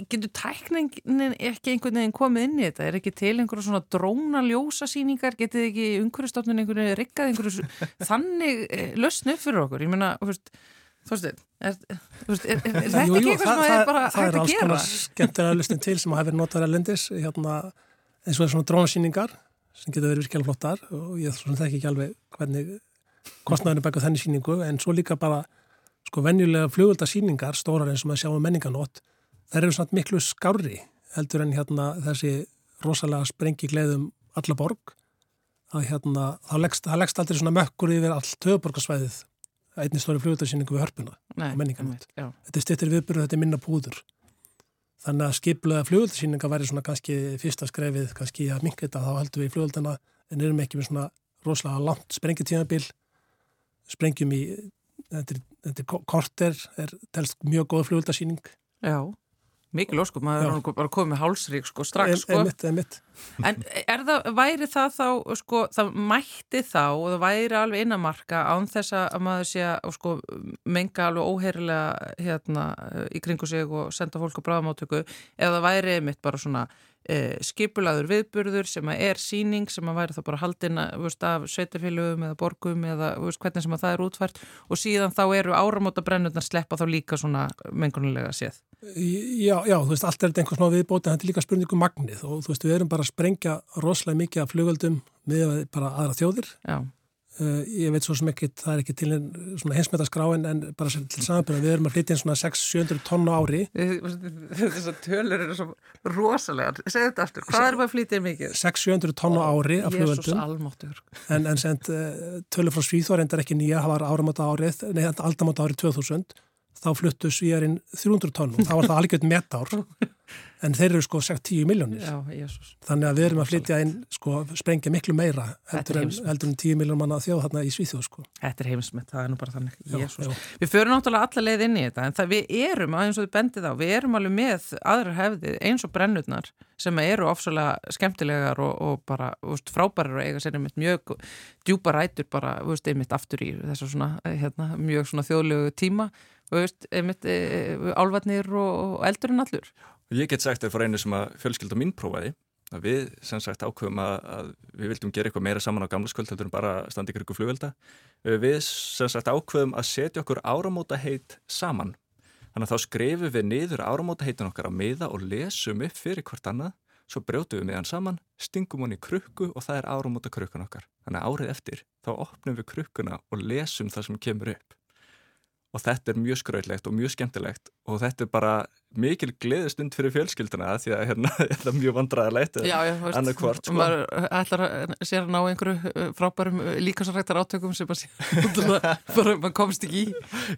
getur tækningin ekki einhvern veginn komið inn í þetta? Er ekki til einhverju svona dróna ljósasýningar, getur ekki umhverjastofnun einhverju rikkað einhverju þannig eh, löstnu fyrir okkur, ég menna, þú veist Þorstein, er, er, er, er þetta Jú, jú, ekki eitthvað það, sem er bara það, það hægt er að alls gera? konar skemmtilega listin til sem hafa verið notaður elendis hérna, eins og er svona drónsýningar sem getur verið virkilega flottar og ég þekki ekki alveg hvernig kostnæðinu baka þenni síningu en svo líka bara sko venjulega flugöldasýningar stórar eins og maður sjáum menninganót þær eru svona miklu skári heldur en hérna þessi rosalega sprengi gleðum alla borg. Að hérna þá leggst, leggst aldrei svona mökkur yfir allt höfuborgarsvæðið einnig stóri flugöldasýningu við hörpuna Nei, já. þetta er styrtir viðbyrðu, þetta er minna púður þannig að skiplega flugöldasýninga væri svona kannski fyrsta skrefið kannski að minka þetta, þá heldum við í flugöldana en erum ekki með svona rosalega langt sprengitíðanbíl sprengjum í þetta er, er korter, er telst mjög góð flugöldasýning já. Mikið lóskum, maður er bara komið hálsrík sko, strax sko. emitt, emitt En er það, væri það þá, sko, það mætti þá og það væri alveg innamarka án þess að maður sé að sko, menga alveg óheirilega hérna í kringu sig og senda fólk á bráðamáttöku eða það væri einmitt bara svona skipulaður viðburður sem að er síning sem að væri þá bara haldin veist, af sveitarfélögum eða borgum eða veist, hvernig sem að það er útfært. Og síðan þá eru áramóta brennurnar sleppa þá líka svona mengunulega séð. Já, já, þú veist, allt er þetta einhvers svona viðbóti en þetta er líka spurningu magnið. Og þú veist, við erum bara að sprengja rosalega mikið af flugöldum með bara aðra þjóðir. Já, Uh, ég veit svo sem ekki, það er ekki til en svona heimsmetaskráin en bara til samanbyrða við erum að flytja inn svona 600-700 tonn á ári þessar tölur eru svo rosalega. Segðu þetta aftur, hvað er maður að flytja inn mikið? 600-700 tonn á ári af almáttur. en, en send uh, tölur frá Svíþór endar ekki nýja, það var áramáta árið nei, aldamáta árið 2000 þá fluttu Svíjarinn 300 tonn og þá var það algjörð metár en þeir eru sko 6-10 miljónir Já, Jésús. þannig að við erum að flytja inn sko sprengja miklu meira heldur en, heimsmet. heldur en 10 miljón manna þjóð þarna í Svíþjóð sko Þetta er heimsmett, það er nú bara þannig. Já, já. Við förum náttúrulega alla leið inn í þetta en það við erum, eins og þið bendið á, við erum alveg með aðrar hefði eins og brennurnar sem eru ofsalega skemmtilegar og, og bara úst, frábærar og eiga sér einmitt mjög djúpa rætur bara úst, einmitt aftur í þessu svona, hérna, mjög svona þjóðlegu tíma úst, einmitt e, álvatnir og, og eldurinn allur. Ég get sagt þér frá einu sem að fjölskylda mín prófaði að við sem sagt ákveðum að, að við vildum gera eitthvað meira saman á gamlaskvöld heldur en bara standa ykkur ykkur flugvelda. Við sem sagt ákveðum að setja okkur áramóta heit saman. Þannig að þá skrifum við niður áramóta heitin okkar á miða og lesum upp fyrir hvort annað, svo brjótum við miðan saman, stingum hann í krukku og það er áramóta krukkan okkar. Þannig að árið eftir þá opnum við krukkuna og lesum það sem kemur upp og þetta er mjög skrautlegt og mjög skemmtilegt og þetta er bara mikil gleðistund fyrir fjölskylduna því að hérna, er mjög vandræðilegt Já, já, veist, annað hvort sko. maður ætlar að sér að ná einhverju uh, frábærum líkasrættar átökum sem maður komst ekki í.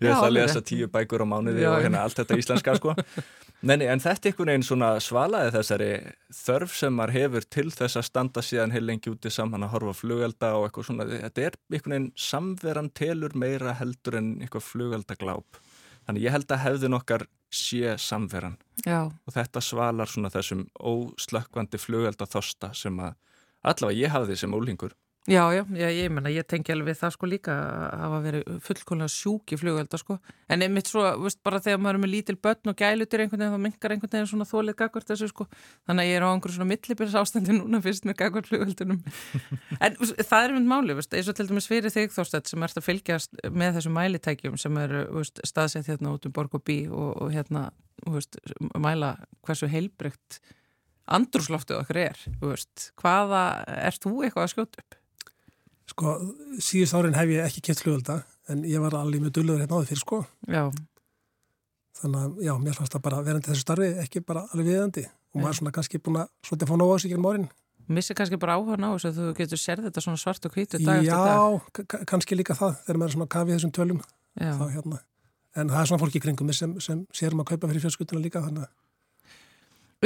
ég ætla að lesa tíu bækur á mánuði Já, og hérna allt þetta íslenska sko. Nei, en þetta er einhvern veginn svona svalaði þessari þörf sem maður hefur til þess að standa síðan heil lengi úti saman að horfa flugelda og eitthvað svona, þetta er einhvern veginn samveran telur meira heldur en eitthvað flugeldagláp. Þannig ég held að hefðin okkar sé samveran. Já, og þetta svalar svona þessum óslökkvandi flugelda þosta sem að allavega ég hafði sem ólingur já, já, ég menna, ég tengi alveg það sko líka að hafa verið fullkóla sjúk í flugvelda sko, en einmitt svo, veist, bara þegar maður er með lítil börn og gælutir einhvern veginn, þá minkar einhvern veginn svona þólið gagvart þessu sko, þannig að ég er á einhverju svona millibils ástandi núna fyrst með gagvart flugveldunum en það er mynd máli, veist, eins og til dæmis fyrir þig þóstætt sem ert að fylgjast með þessum mælitækjum sem eru veist, staðsett hérna út um borg og bí og, og hérna, veist, mæla hversu heilbrygt andrúsloftið okkar er, veist, hvaða, ert þú eitthvað að skjóta upp? Sko, síðust árin hef ég ekki kett flugölda en ég var alveg með dulluður hérna áður fyrir sko. Já, þannig að já, mér fannst það bara verandi þessu starfi ekki bara alveg viðandi og maður er svona kannski búin að fá nóg á sig gerum árin. Missi kannski bara áhuga á þessu að þú getur sérð þetta svona svart og hvítu dag eftir dag. Já, ka- kannski líka það þegar maður er svona kafið þessum tölum. Já, þá hérna. En það er svona fólki í kringum sem, sem sérum að kaupa fyrir fjölskylduna líka þannig að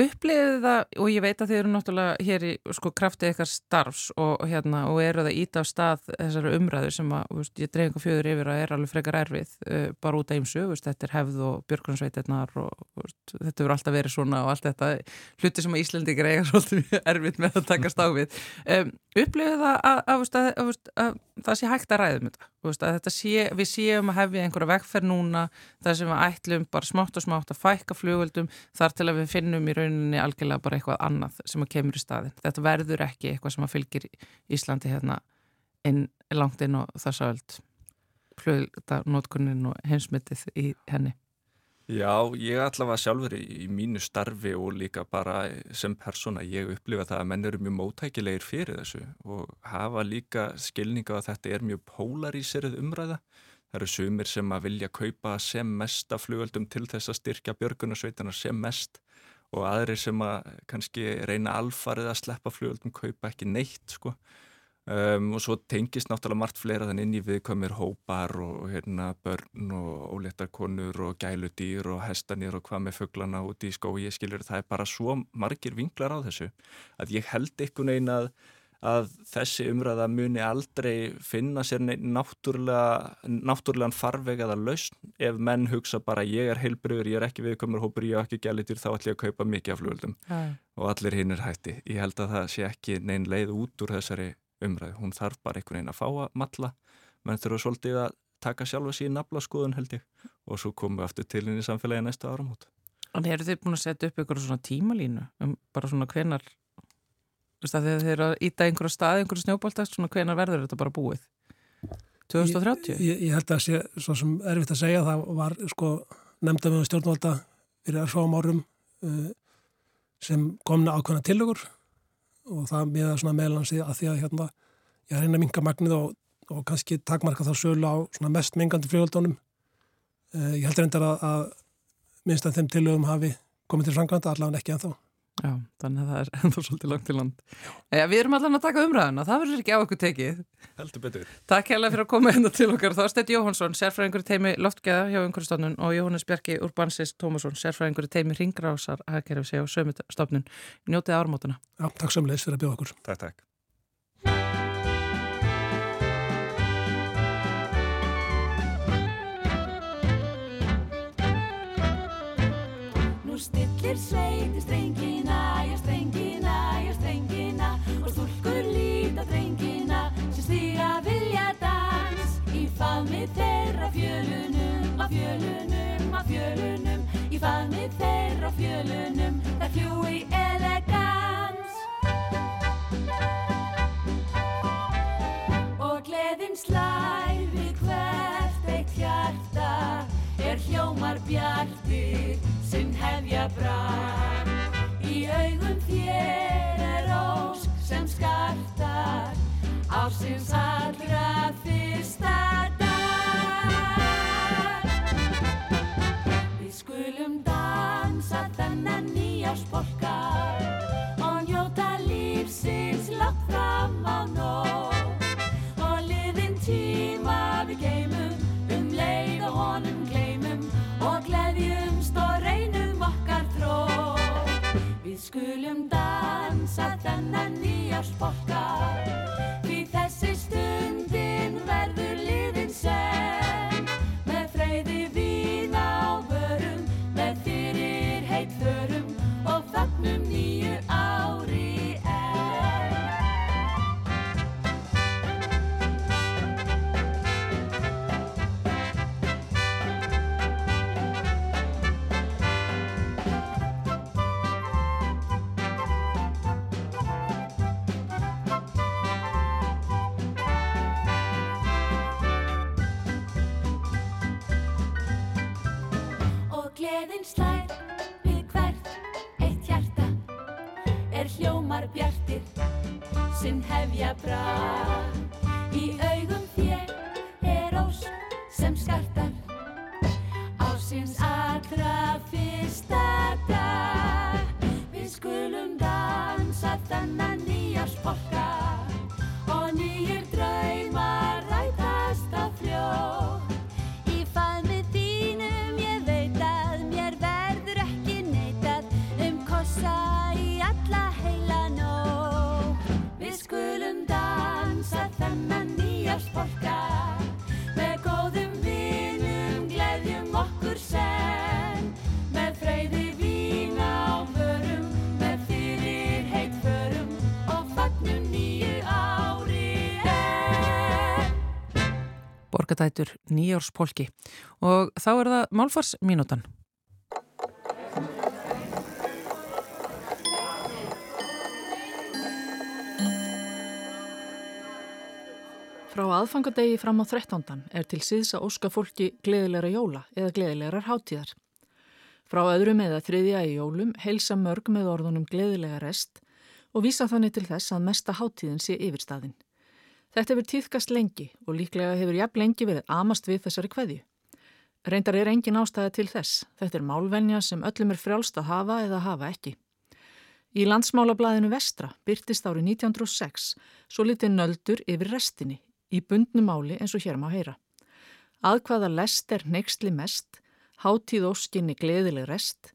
upplifið það og ég veit að þið eru náttúrulega hér í sko kraftið ykkar starfs og, hérna, og eru það ít af stað þessari umræðu sem að veist, ég dreif einhver fjöður yfir að er alveg frekar erfið uh, bara út af eimsu, veist, þetta er hefð og björgunarsveitirnar og veist, þetta verður alltaf verið svona og allt þetta hluti sem að Íslandingar eiga svolítið erfitt með að takast á við. Um, upplifið það að, að, að, að, að það sé hægt að ræðum þetta að sé, við séum að hefja einhverja vegferð núna þar sem við ætlum bara smátt og smátt að fækka flugöldum þar til að við finnum í rauninni algjörlega bara eitthvað annað sem að kemur í staðin. Þetta verður ekki eitthvað sem að fylgir Íslandi hérna inn, langt inn á þessa öld. flugöldanótkunin og heimsmyndið í henni? Já, ég allavega sjálfur í, mínu starfi og líka bara sem persóna, ég upplifa það að menn eru mjög mótækilegir fyrir þessu og hafa líka skilninga að þetta er mjög polaríserið umræða. Það eru sumir sem að vilja kaupa sem mest af flugöldum til þess að styrkja björgunarsveitana sem mest og aðri sem að kannski reyna alfarið að sleppa flugöldum kaupa ekki neitt sko. Um, og svo tengist náttúrulega margt fleira þann inn í viðkomir hópar og hérna, börn og óléttarkonur og gæludýr og hestanir og hvað með fugglana út í skói, ég skilur það er bara svo margir vinklar á þessu að ég held einhvern veginn að, að þessi umræða muni aldrei finna sér náttúrulega, náttúrulegan farveg eða lausn. Ef menn hugsa bara ég er heilbröður, ég er ekki viðkomur hópur, ég er ekki gæludýr, þá ætlum ég að kaupa mikið af flugöldum og allir hinn er hætti. Ég held að það sé ekki neinn leið út úr þessari umræð, hún þarf bara einhvern veginn að fá að matla, menn þurfa svolítið að taka sjálfa síðan nafla skoðun held ég og svo komum við aftur til inn í samfélagi næsta áram út. En eru þið búin að setja upp einhverju svona tímalínu um bara svona hvenar þegar þið eru að íta einhverju stað, einhverju snjóbóltast, svona hvenar verður þetta bara búið? 2030? Ég, ég, ég held að sé svo sem erfitt að segja, það var sko nefnda með stjórnvalda fyrir að sváum árum uh, sem komna ákvæmna tillögur og það miða svona meðlansi að því að hérna ég reyna að minga magnið og, og kannski takmarka þá sölu á svona mest mingandi fljóðaldónum. Uh, ég held reyndar að, að minnst að þeim tillögum hafi komið til framkvæmda allavega ekki ennþá. Já, þannig að það er ennþá svolítið langt til land. Ja, við erum allan að taka umræðuna, það verður ekki á okkur tekið. Heldur betur. Takk hella fyrir að koma hérna til okkar. Þorstedt Jóhansson, sérfræðingur teimi loftgeða hjá umhverfstofnun og Jóhannes Bjarki Urbansis Tómasson, sérfræðingur teimi ringrásar aðgerðum sig á sömustofnun. Njótið ármótuna. Já, takk samleis fyrir að bjóða okkur. Takk, takk. Nú stillir sveiti strengina, þeirra fjölunum, á fjölunum, á fjölunum. Í faðmi þeirra fjölunum það fljúi elegans. Og gleðin slær við hvert eitt hjarta er hljómar bjartir sinn hefja brag. Í augum þér er ósk sem skartar ásins allra fyrsta dag dansa þennan nýjáspolka og njóta lífsins látt fram á nóg og liðin tíma við geymum um leið og honum gleymum og gleðjumst og reynum okkar þró Við skulum dansa þennan nýjáspolka gleðin slær við hvert eitt hjarta. Er hljómar bjartir sinn hefja brag Borgatætur nýjórspolki og þá er það málfarsmínútan. Frá aðfangadegi fram á 13. er til síðs að óska fólki gleðilegra jóla eða gleðilegar hátíðar. Frá öðrum eða þriðja í jólum heilsa mörg með orðunum gleðilega rest og vísa þannig til þess að mesta hátíðin sé yfirstaðin. Þetta hefur týðkast lengi og líklega hefur jafn lengi verið amast við þessari kveðju. Reyndar er engin ástæða til þess. Þetta er málvenja sem öllum er frjálst að hafa eða hafa ekki. Í landsmálablaðinu Vestra byrtist árið 1906 svo litið nöldur yfir restinni í bundnu máli eins og hér má heyra. Að hvaða lest er neyksli mest, hátíð óskinni gleðileg rest,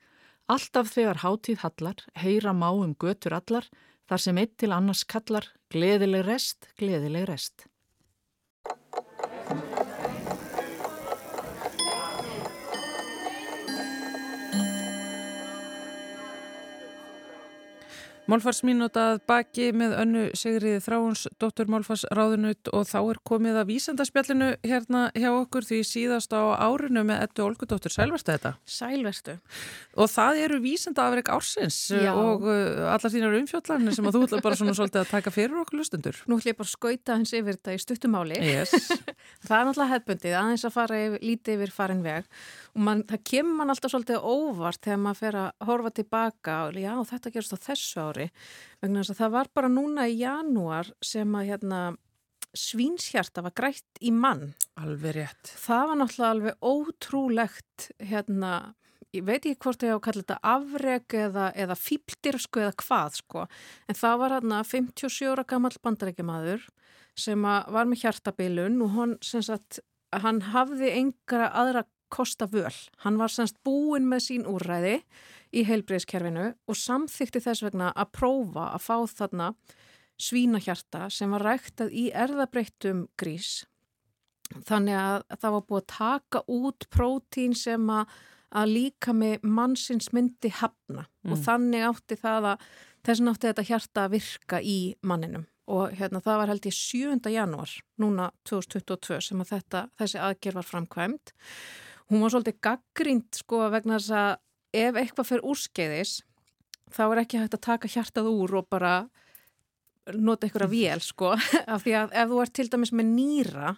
alltaf þegar hátíð hallar, heyra má um götur allar, þar sem eitt til annars kallar, gleðileg rest, gleðileg rest. Málfarsmínútað baki með önnu Sigriði Þráhans, dóttur Málfarsráðunut og þá er komið að vísendaspjallinu hérna hjá okkur því síðast á árinu með ettu Olgudóttur. Sælverstu þetta? Sælverstu. Og það eru vísendaafreg ársins Já. og uh, allar þínar umfjöllarnir sem að þú ætla bara svona svolítið að taka fyrir okkur lustundur. Nú ætlum ég bara að skauta hans yfir þetta í stuttumáli. Yes. það er náttúrulega hefbundið aðeins að fara yfir, lítið yfir farin veg og man, það kemur mann alltaf svolítið óvart þegar maður fer að horfa tilbaka og já, þetta gerist á þessu ári vegna þess að það var bara núna í janúar sem að hérna svínshjarta var grætt í mann. Alveg rétt. Það var náttúrulega alveg ótrúlegt hérna ég veit ekki hvort ég á að kalla þetta afreg eða, eða fíldir sko eða hvað sko en það var hérna 57 ára gammal bandarækjamaður sem var með hjartabilun og hann, sagt, hann hafði engra aðra kosta völ. Hann var semst búin með sín úrræði í heilbreyðskerfinu og samþykti þess vegna að prófa að fá þarna svínahjarta sem var ræktað í erðabreittum grís. Þannig að það var búið að taka út prótín sem að, að líka með mannsins myndi hafna mm. og þannig átti það að þess vegna átti þetta hjarta að virka í manninum og hérna það var held ég 7. janúar núna 2022 sem að þetta, þessi aðgerð var framkvæmt. Hún var svolítið gaggrínt sko vegna þess að ef eitthvað fyrir úrskeiðis þá er ekki hægt að taka hjartað úr og bara nota einhverja vél sko. Af því að ef þú ert til dæmis með nýra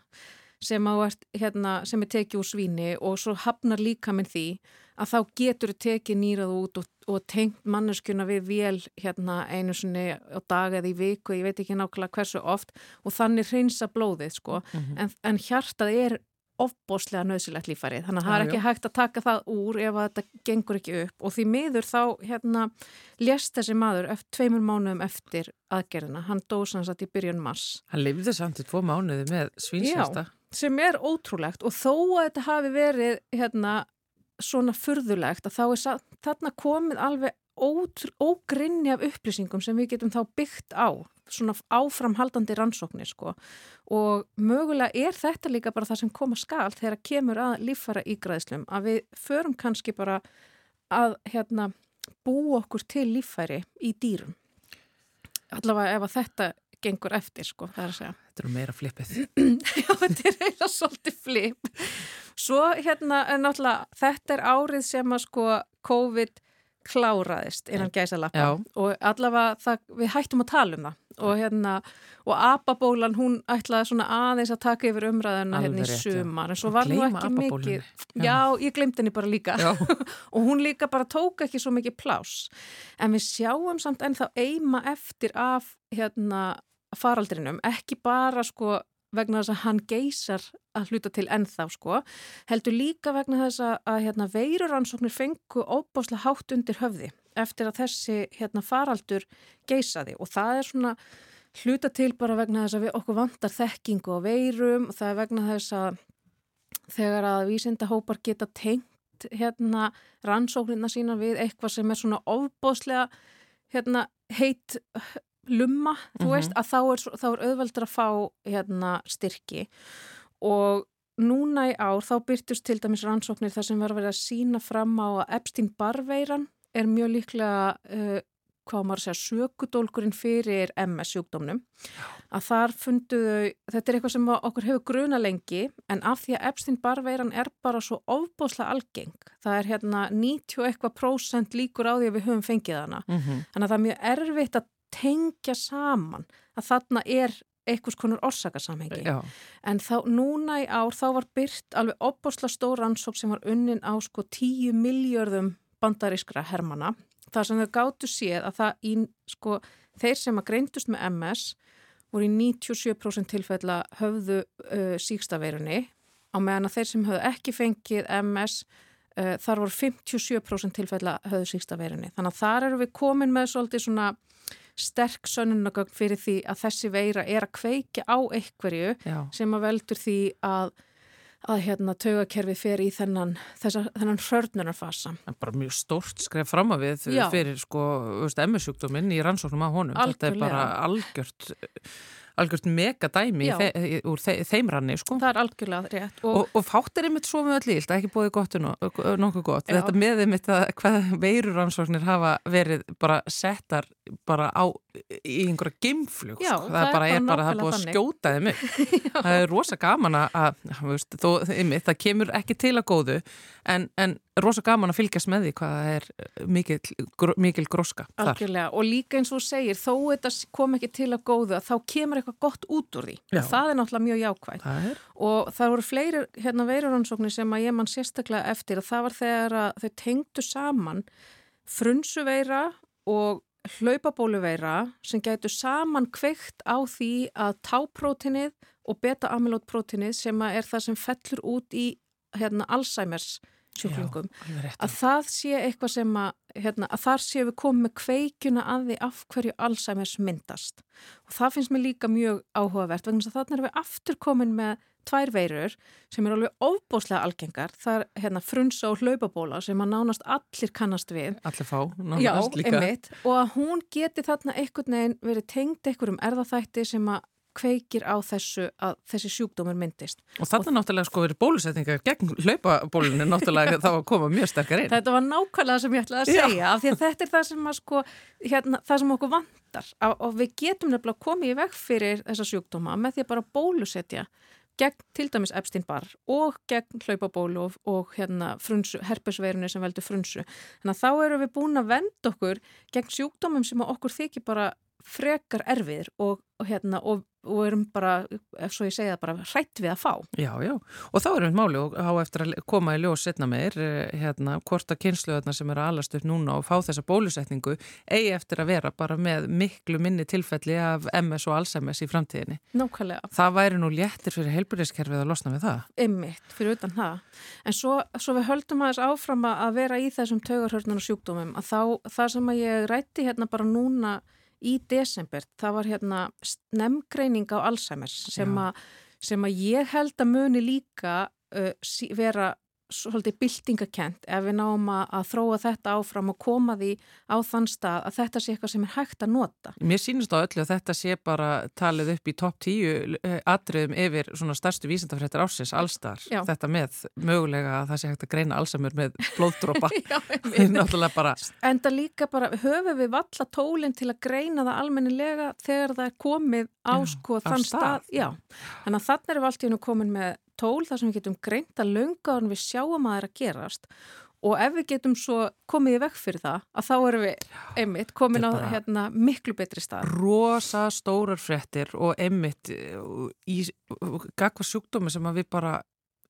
sem, ert, hérna, sem er tekið úr svíni og svo hafnar líka minn því að þá getur þú tekið nýrað út og, og tengt manneskuna við vél hérna, einu sinni á dag eða í viku, ég veit ekki nákvæmlega hversu oft og þannig hreinsa blóðið sko. Mm -hmm. en, en hjartað er ofbóslega nöðsilegt lífarið, þannig að það er ekki hægt að taka það úr ef þetta gengur ekki upp. Og því miður þá hérna lést þessi maður eftir tveimur mánuðum eftir aðgerðina, hann dósansat í byrjun mars. Hann lifði samt í tvo mánuði með svínsjasta. Já, sem er ótrúlegt. Og þó að þetta hafi verið hérna svona furðulegt að þá er þarna komið alveg ógrinni af upplýsingum sem við getum þá byggt á svona áframhaldandi rannsóknir sko og mögulega er þetta líka bara það sem koma skal þegar kemur að líffara ígræðslum að við förum kannski bara að hérna bú okkur til líffæri í dýrum allavega ef að þetta gengur eftir sko, það er að segja. Þetta eru meira flipið. Já, þetta er eiginlega svolítið flip. Svo hérna, náttúrulega, þetta er árið sem að sko COVID kláraðist innan gæsalappa og allavega það, við hættum að tala um það og hérna, og Ababólan hún ætlaði svona aðeins að taka yfir umræðina hérna í sumar en svo var nú ekki mikið já. já, ég glemt henni bara líka. Og hún líka bara tók ekki svo mikið plás en við sjáum samt ennþá eima eftir af hérna faraldrinum, ekki bara sko vegna þess að hann geysar að hluta til ennþá sko, heldur líka vegna þess að, að hérna, veiruransóknir fengu óbáslega hátt undir höfði eftir að þessi hérna, faraldur geysaði og það er svona hluta til bara vegna þess að við okkur vantar þekkingu á veirum og það er vegna þess að þegar að vísindahópar geta tengt hérna rannsóknirna sína við eitthvað sem er svona ofbáslega hérna heit lumma, mm -hmm. þú veist, að þá er, þá er auðveldur að fá hérna, styrki og núna í ár þá byrtust til dæmis rannsóknir þar sem var að vera að sína fram á að Epstein-Barr-veiran er mjög líklega uh, hvað maður segja, sökudólkurinn fyrir MS sjúkdómnum að þar funduðu, þetta er eitthvað sem okkur hefur gruna lengi en af því að Epstein-Barr-veiran er bara svo ofbóslega algeng, það er hérna 90 eitthvað prósent líkur á því að við höfum fengið hana, mm -hmm. þannig að það er mjög erfitt að tengja saman að þarna er einhvers konar orsakasamhengi. Já, En þá, núna í ár, þá var byrt alveg opbosla stór rannsók sem var unnin á sko 10 miljörðum bandarískra hermana. Það sem þau gáttu séð að það í, sko, þeir sem að greindust með MS voru í 97% tilfella höfðu uh, síkstaveirunni á meðan að þeir sem höfðu ekki fengið MS uh, þar voru 57% tilfella höfðu síkstaveirunni. Þannig að þar eru við komin með svolítið svona sterk sönnunagögn fyrir því að þessi veira er að kveikja á einhverju já, sem að veldur því að, að hérna, taugakerfi fer í þennan, þessa, þennan er bara mjög stórt skref fram á við Já. fyrir sko, MS-sjúkdóminn í rannsóknum á honum. Þetta er bara algjört, algjört megadæmi þe úr þe þeim ranni, sko. Það er algjörlega rétt. Og, Og, og fátt er einmitt svo með öll ílt, ekki búið gott nokkuð gott. Já. Þetta með einmitt að hvað veiruransóknir hafa verið bara settar bara á í einhverja gimflug. Já, það það er bara, er bara það er búið að skjóta þeim upp. það er rosa gaman að, að veist, þó, einmitt, það kemur ekki til að góðu en, en rosa gaman að fylgjast með því hvað er eh, mikil, mikil gróska þar. algjörlega. Og líka eins og þú segir, þó þetta kom ekki til að góðu, þá kemur eitthvað gott út úr því. Já. Það er náttúrulega mjög jákvægt. Það Og það voru fleiri hérna veiruransóknir sem að ég mann sérstaklega eftir að það var þegar að þau tengdu saman frunsuveira og hlaupabóluveira sem gætu saman kveikt á því að táprótinið og beta-amylótprótinið sem er það sem fellur út í hérna, Alzheimer's sjúklingum rétt. að það sé eitthvað sem að, hérna, að þar séu við komið með kveikjuna að því af hverju Alzheimer's myndast og það finnst mér líka mjög áhugavert vegna þess að þannig erum við aftur komin með tvær veirur sem eru alveg ofbóslega algengar það er hérna, frunsa og hlaupabóla sem að nánast allir kannast við Allir fá, Já, nánast líka. einmitt, og að hún geti þarna einhvern veginn verið tengd einhverjum erðaþætti sem að kveikir á þessu að þessi sjúkdómur myndist. Og þarna náttúrulega sko verið bólusetningar gegn hlaupabólunni náttúrulega þá að koma mjög sterkar inn. Þetta var nákvæmlega sem ég ætlaði að Já. segja af því að þetta er það sem, sko, hérna, það sem okkur vantar og, og við getum nefnilega komið í veg fyrir þessa sjúkdóma með því að bara bólusetja gegn til dæmis Epstein-Barr og gegn hlaupabólu og, og hérna, frunsu, herpesveirunni sem veldur frunsu. Þannig að þá erum við búin að venda okkur gegn sjúkdómum sem okkur þykir bara frekar erfiðir og, og, hérna, og, og erum bara, ef svo ég segja bara hrætt við að fá. Já, já. Og þá erum við máli og á eftir að koma í ljós setna meir, eh, hérna, hvort að kynsluðarna sem eru að alast upp núna og fá þessa bólusetningu eigi eftir að vera bara með miklu minni tilfelli af MS og Alzheimer's í framtíðinni. Nákvæmlega. Það væri nú léttir fyrir heilbyrðiskerfið að losna við það. Einmitt, fyrir utan það. En svo, svo við höldum aðeins áfram að vera í þessum taugarhörnuna sjúkdómum að þá, í desember, það var hérna snemgreining á Alzheimer's sem, að, sem að ég held að muni líka uh, vera svolítið byltingakent ef við náum að, þróa þetta áfram og koma því á þann stað að þetta sé eitthvað sem er hægt að nota. Mér sýnist á öllu að þetta sé bara talið upp í topp tíu eh, atriðum yfir svona stærstu vísindafréttar ásins allstar. Já. Þetta með mögulega að það sé hægt að greina Alzheimer með blóðdrópa. Það bara, Enda líka bara höfum við valla tólinn til að greina það almennilega þegar það er komið á sko þann stað. stað. Já, þannig að þannig erum við allt í hennu komin með tól þar sem við getum greint að lönga en við sjáum að það er að gerast og ef við getum svo komið í vekk fyrir það að þá erum við einmitt komin á hérna, miklu betri stað. rosa stórar fréttir og emmitt í gagva sjúkdómi sem við bara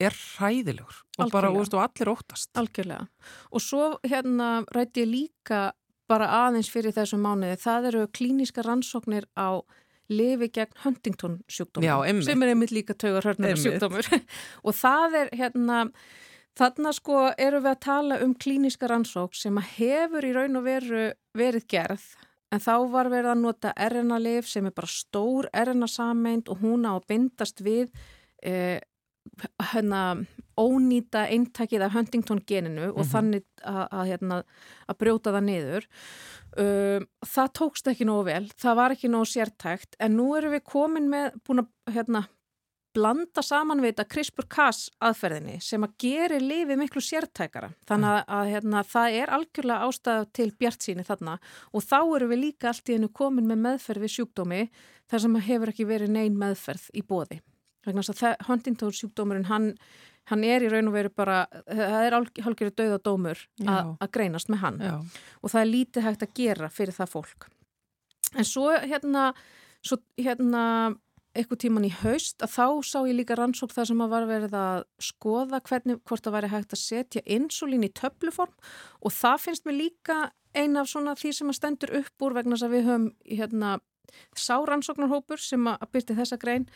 er hræðilegur og bara, og allir óttast. Algjörlega. Og svo hérna rætti ég líka bara aðeins fyrir þessum mánuði. Það eru klíníska rannsóknir á lifi gegn Huntington sjúkdómur. Sem er einmitt líka taugar hörnum Einmitt. sjúkdómur. og það er hérna, þarna sko eru við að tala um klíníska rannsók sem að hefur í raun og veru verið gerð. En þá var verið að nota RNA-lif sem er bara stór RNA-sameind og hún á að bindast við eh, hérna, ónýta eintakið af Huntington geninu og Mhm. þannig að, að, hérna, að brjóta það niður. Um, það tókst ekki nógu vel, það var ekki nógu sértækt en nú erum við komin með búin að hérna, blanda saman við þetta CRISPR-Cas aðferðinni sem að geri lifið miklu sértækara. Þannig að, hérna, það er algjörlega ástæða til bjart síni þarna og þá erum við líka allt í hennu komin með meðferð við sjúkdómi þar sem hefur ekki verið nein meðferð í bóði. Þess að Huntington sjúkdómurinn, hann, hann er í raun og veru bara, það er hálfgerður dauðadómur að greinast með hann. Já, og það er lítið hægt að gera fyrir það fólk. En svo hérna, svo, hérna eitthvað tíman í haust að þá sá ég líka rannsók það sem að var verið að skoða hvernig, hvort það væri hægt að setja insulín í töfluform. Og það finnst mér líka eina af svona því sem að stendur upp úr vegna þess að við höfum hérna sá rannsóknarhópur sem að byrti þessa grein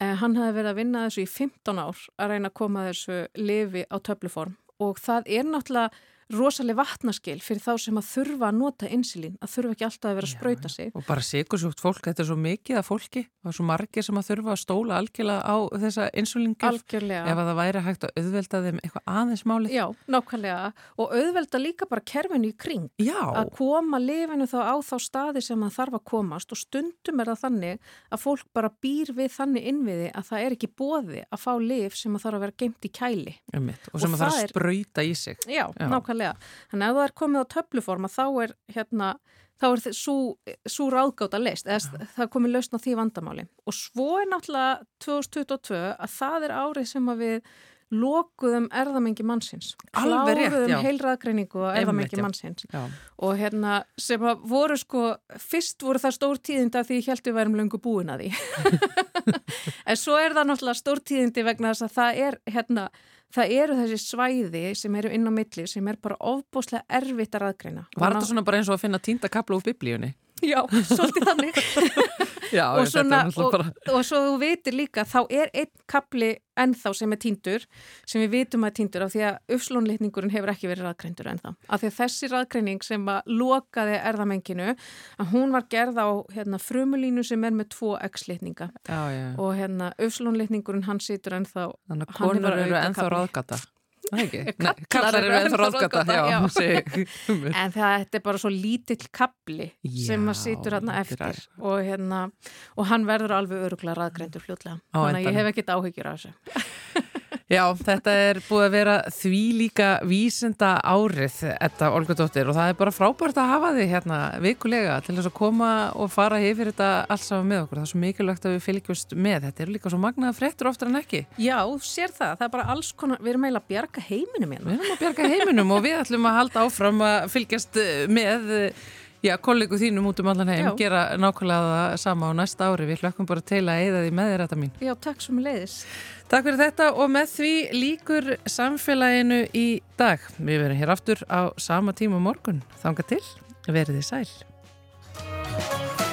hann hafi verið að vinna þessu í 15 ár að reyna að koma þessu lifi á töfluform. Og það er náttúrulega rosalega vatnaskil fyrir þá sem að þurfa að nota insulín, að þurfa ekki alltaf að vera að spröyta sig. Og bara sigursjúkt fólk, þetta er svo mikið af fólki og svo margir sem að þurfa að stóla algjörlega á þessa insulíngjöf. Algjörlega. Ef að það væri hægt að auðvelda þeim eitthvað aðeins máli. Já, nákvæmlega. Og auðvelda líka bara kerfinu í kring. Já. Að koma lifinu þá á þá staði sem það þarf að komast og stundum er það þannig að fólk bara býr við þannig innviði að það er ekki bóði að fá lif sem að þarf að vera geimt í kæli. Og sem og að það þarf að spröyta í sig. Já, Já. nákvæmlega nákvæmlega. Þannig að ef það er komið á töfluforma þá er hérna þá er svo ráðgáta leist eða það er komið lausn á því vandamáli. Og svo er náttúrulega 2022 að það er árið sem að við lokuðum erðamengi mannsins. Kláruðum heilraðgreiningu og erðamengi mannsins. Já. og hérna sem að voru sko fyrst voru það stórtíðindi af því ég held við værum löngu búin að því. En svo er það náttúrulega stórtíðindi vegna þess að það er hérna það eru þessi svæði sem eru inn á milli sem er bara ofbúslega erfitt að raðgreina. Var þetta svona bara eins og að finna týnda kapla úr biblíunni? Já, svolítið þannig. Já, og, svona, og, bara... og svo þú veitir líka, þá er einn kapli ennþá sem er týndur, sem við vitum að er týndur af því að uppslónleitningurinn hefur ekki verið raðgreindur ennþá. Af því að þessi raðgreining sem að lokaði erðamenginu, að hún var gerð á hérna, frumulínu sem er með tvo x-leitninga. Og hérna, uppslónleitningurinn hann situr ennþá... Þannig að konur eru ennþá raðgata. Kallar eru ennþá ráðgata En þetta er bara svo lítill kapli já, sem maður situr hérna eftir og, hérna, og hann verður alveg öruglega raðgreindur fljóðlega þannig að ég hef ekkit áhyggjur á þessu Já, þetta er búið að vera því líka vísenda árið þetta Olgadóttir og það er bara frábært að hafa þið hérna vikulega til þess að koma og fara yfir þetta alls saman með okkur. Það er svo mikilvægt að við fylgjast með. Þetta er líka svo magnaða frettur oftar en ekki. Já, sér það. Það er bara alls konar, við erum eiginlega að bjarga heiminum hérna. Við erum að bjarga heiminum og við ætlum að halda áfram að fylgjast með Já, kollegu þínum út um allan heim Já. gera nákvæmlega það sama á næsta ári. Við hlökkum bara til að eða því með þér þetta mín. Já, takk svo með leiðis. Takk fyrir þetta og með því líkur samfélaginu í dag. Við verum hér aftur á sama tíma morgun. Þanga til, verið þið sæl.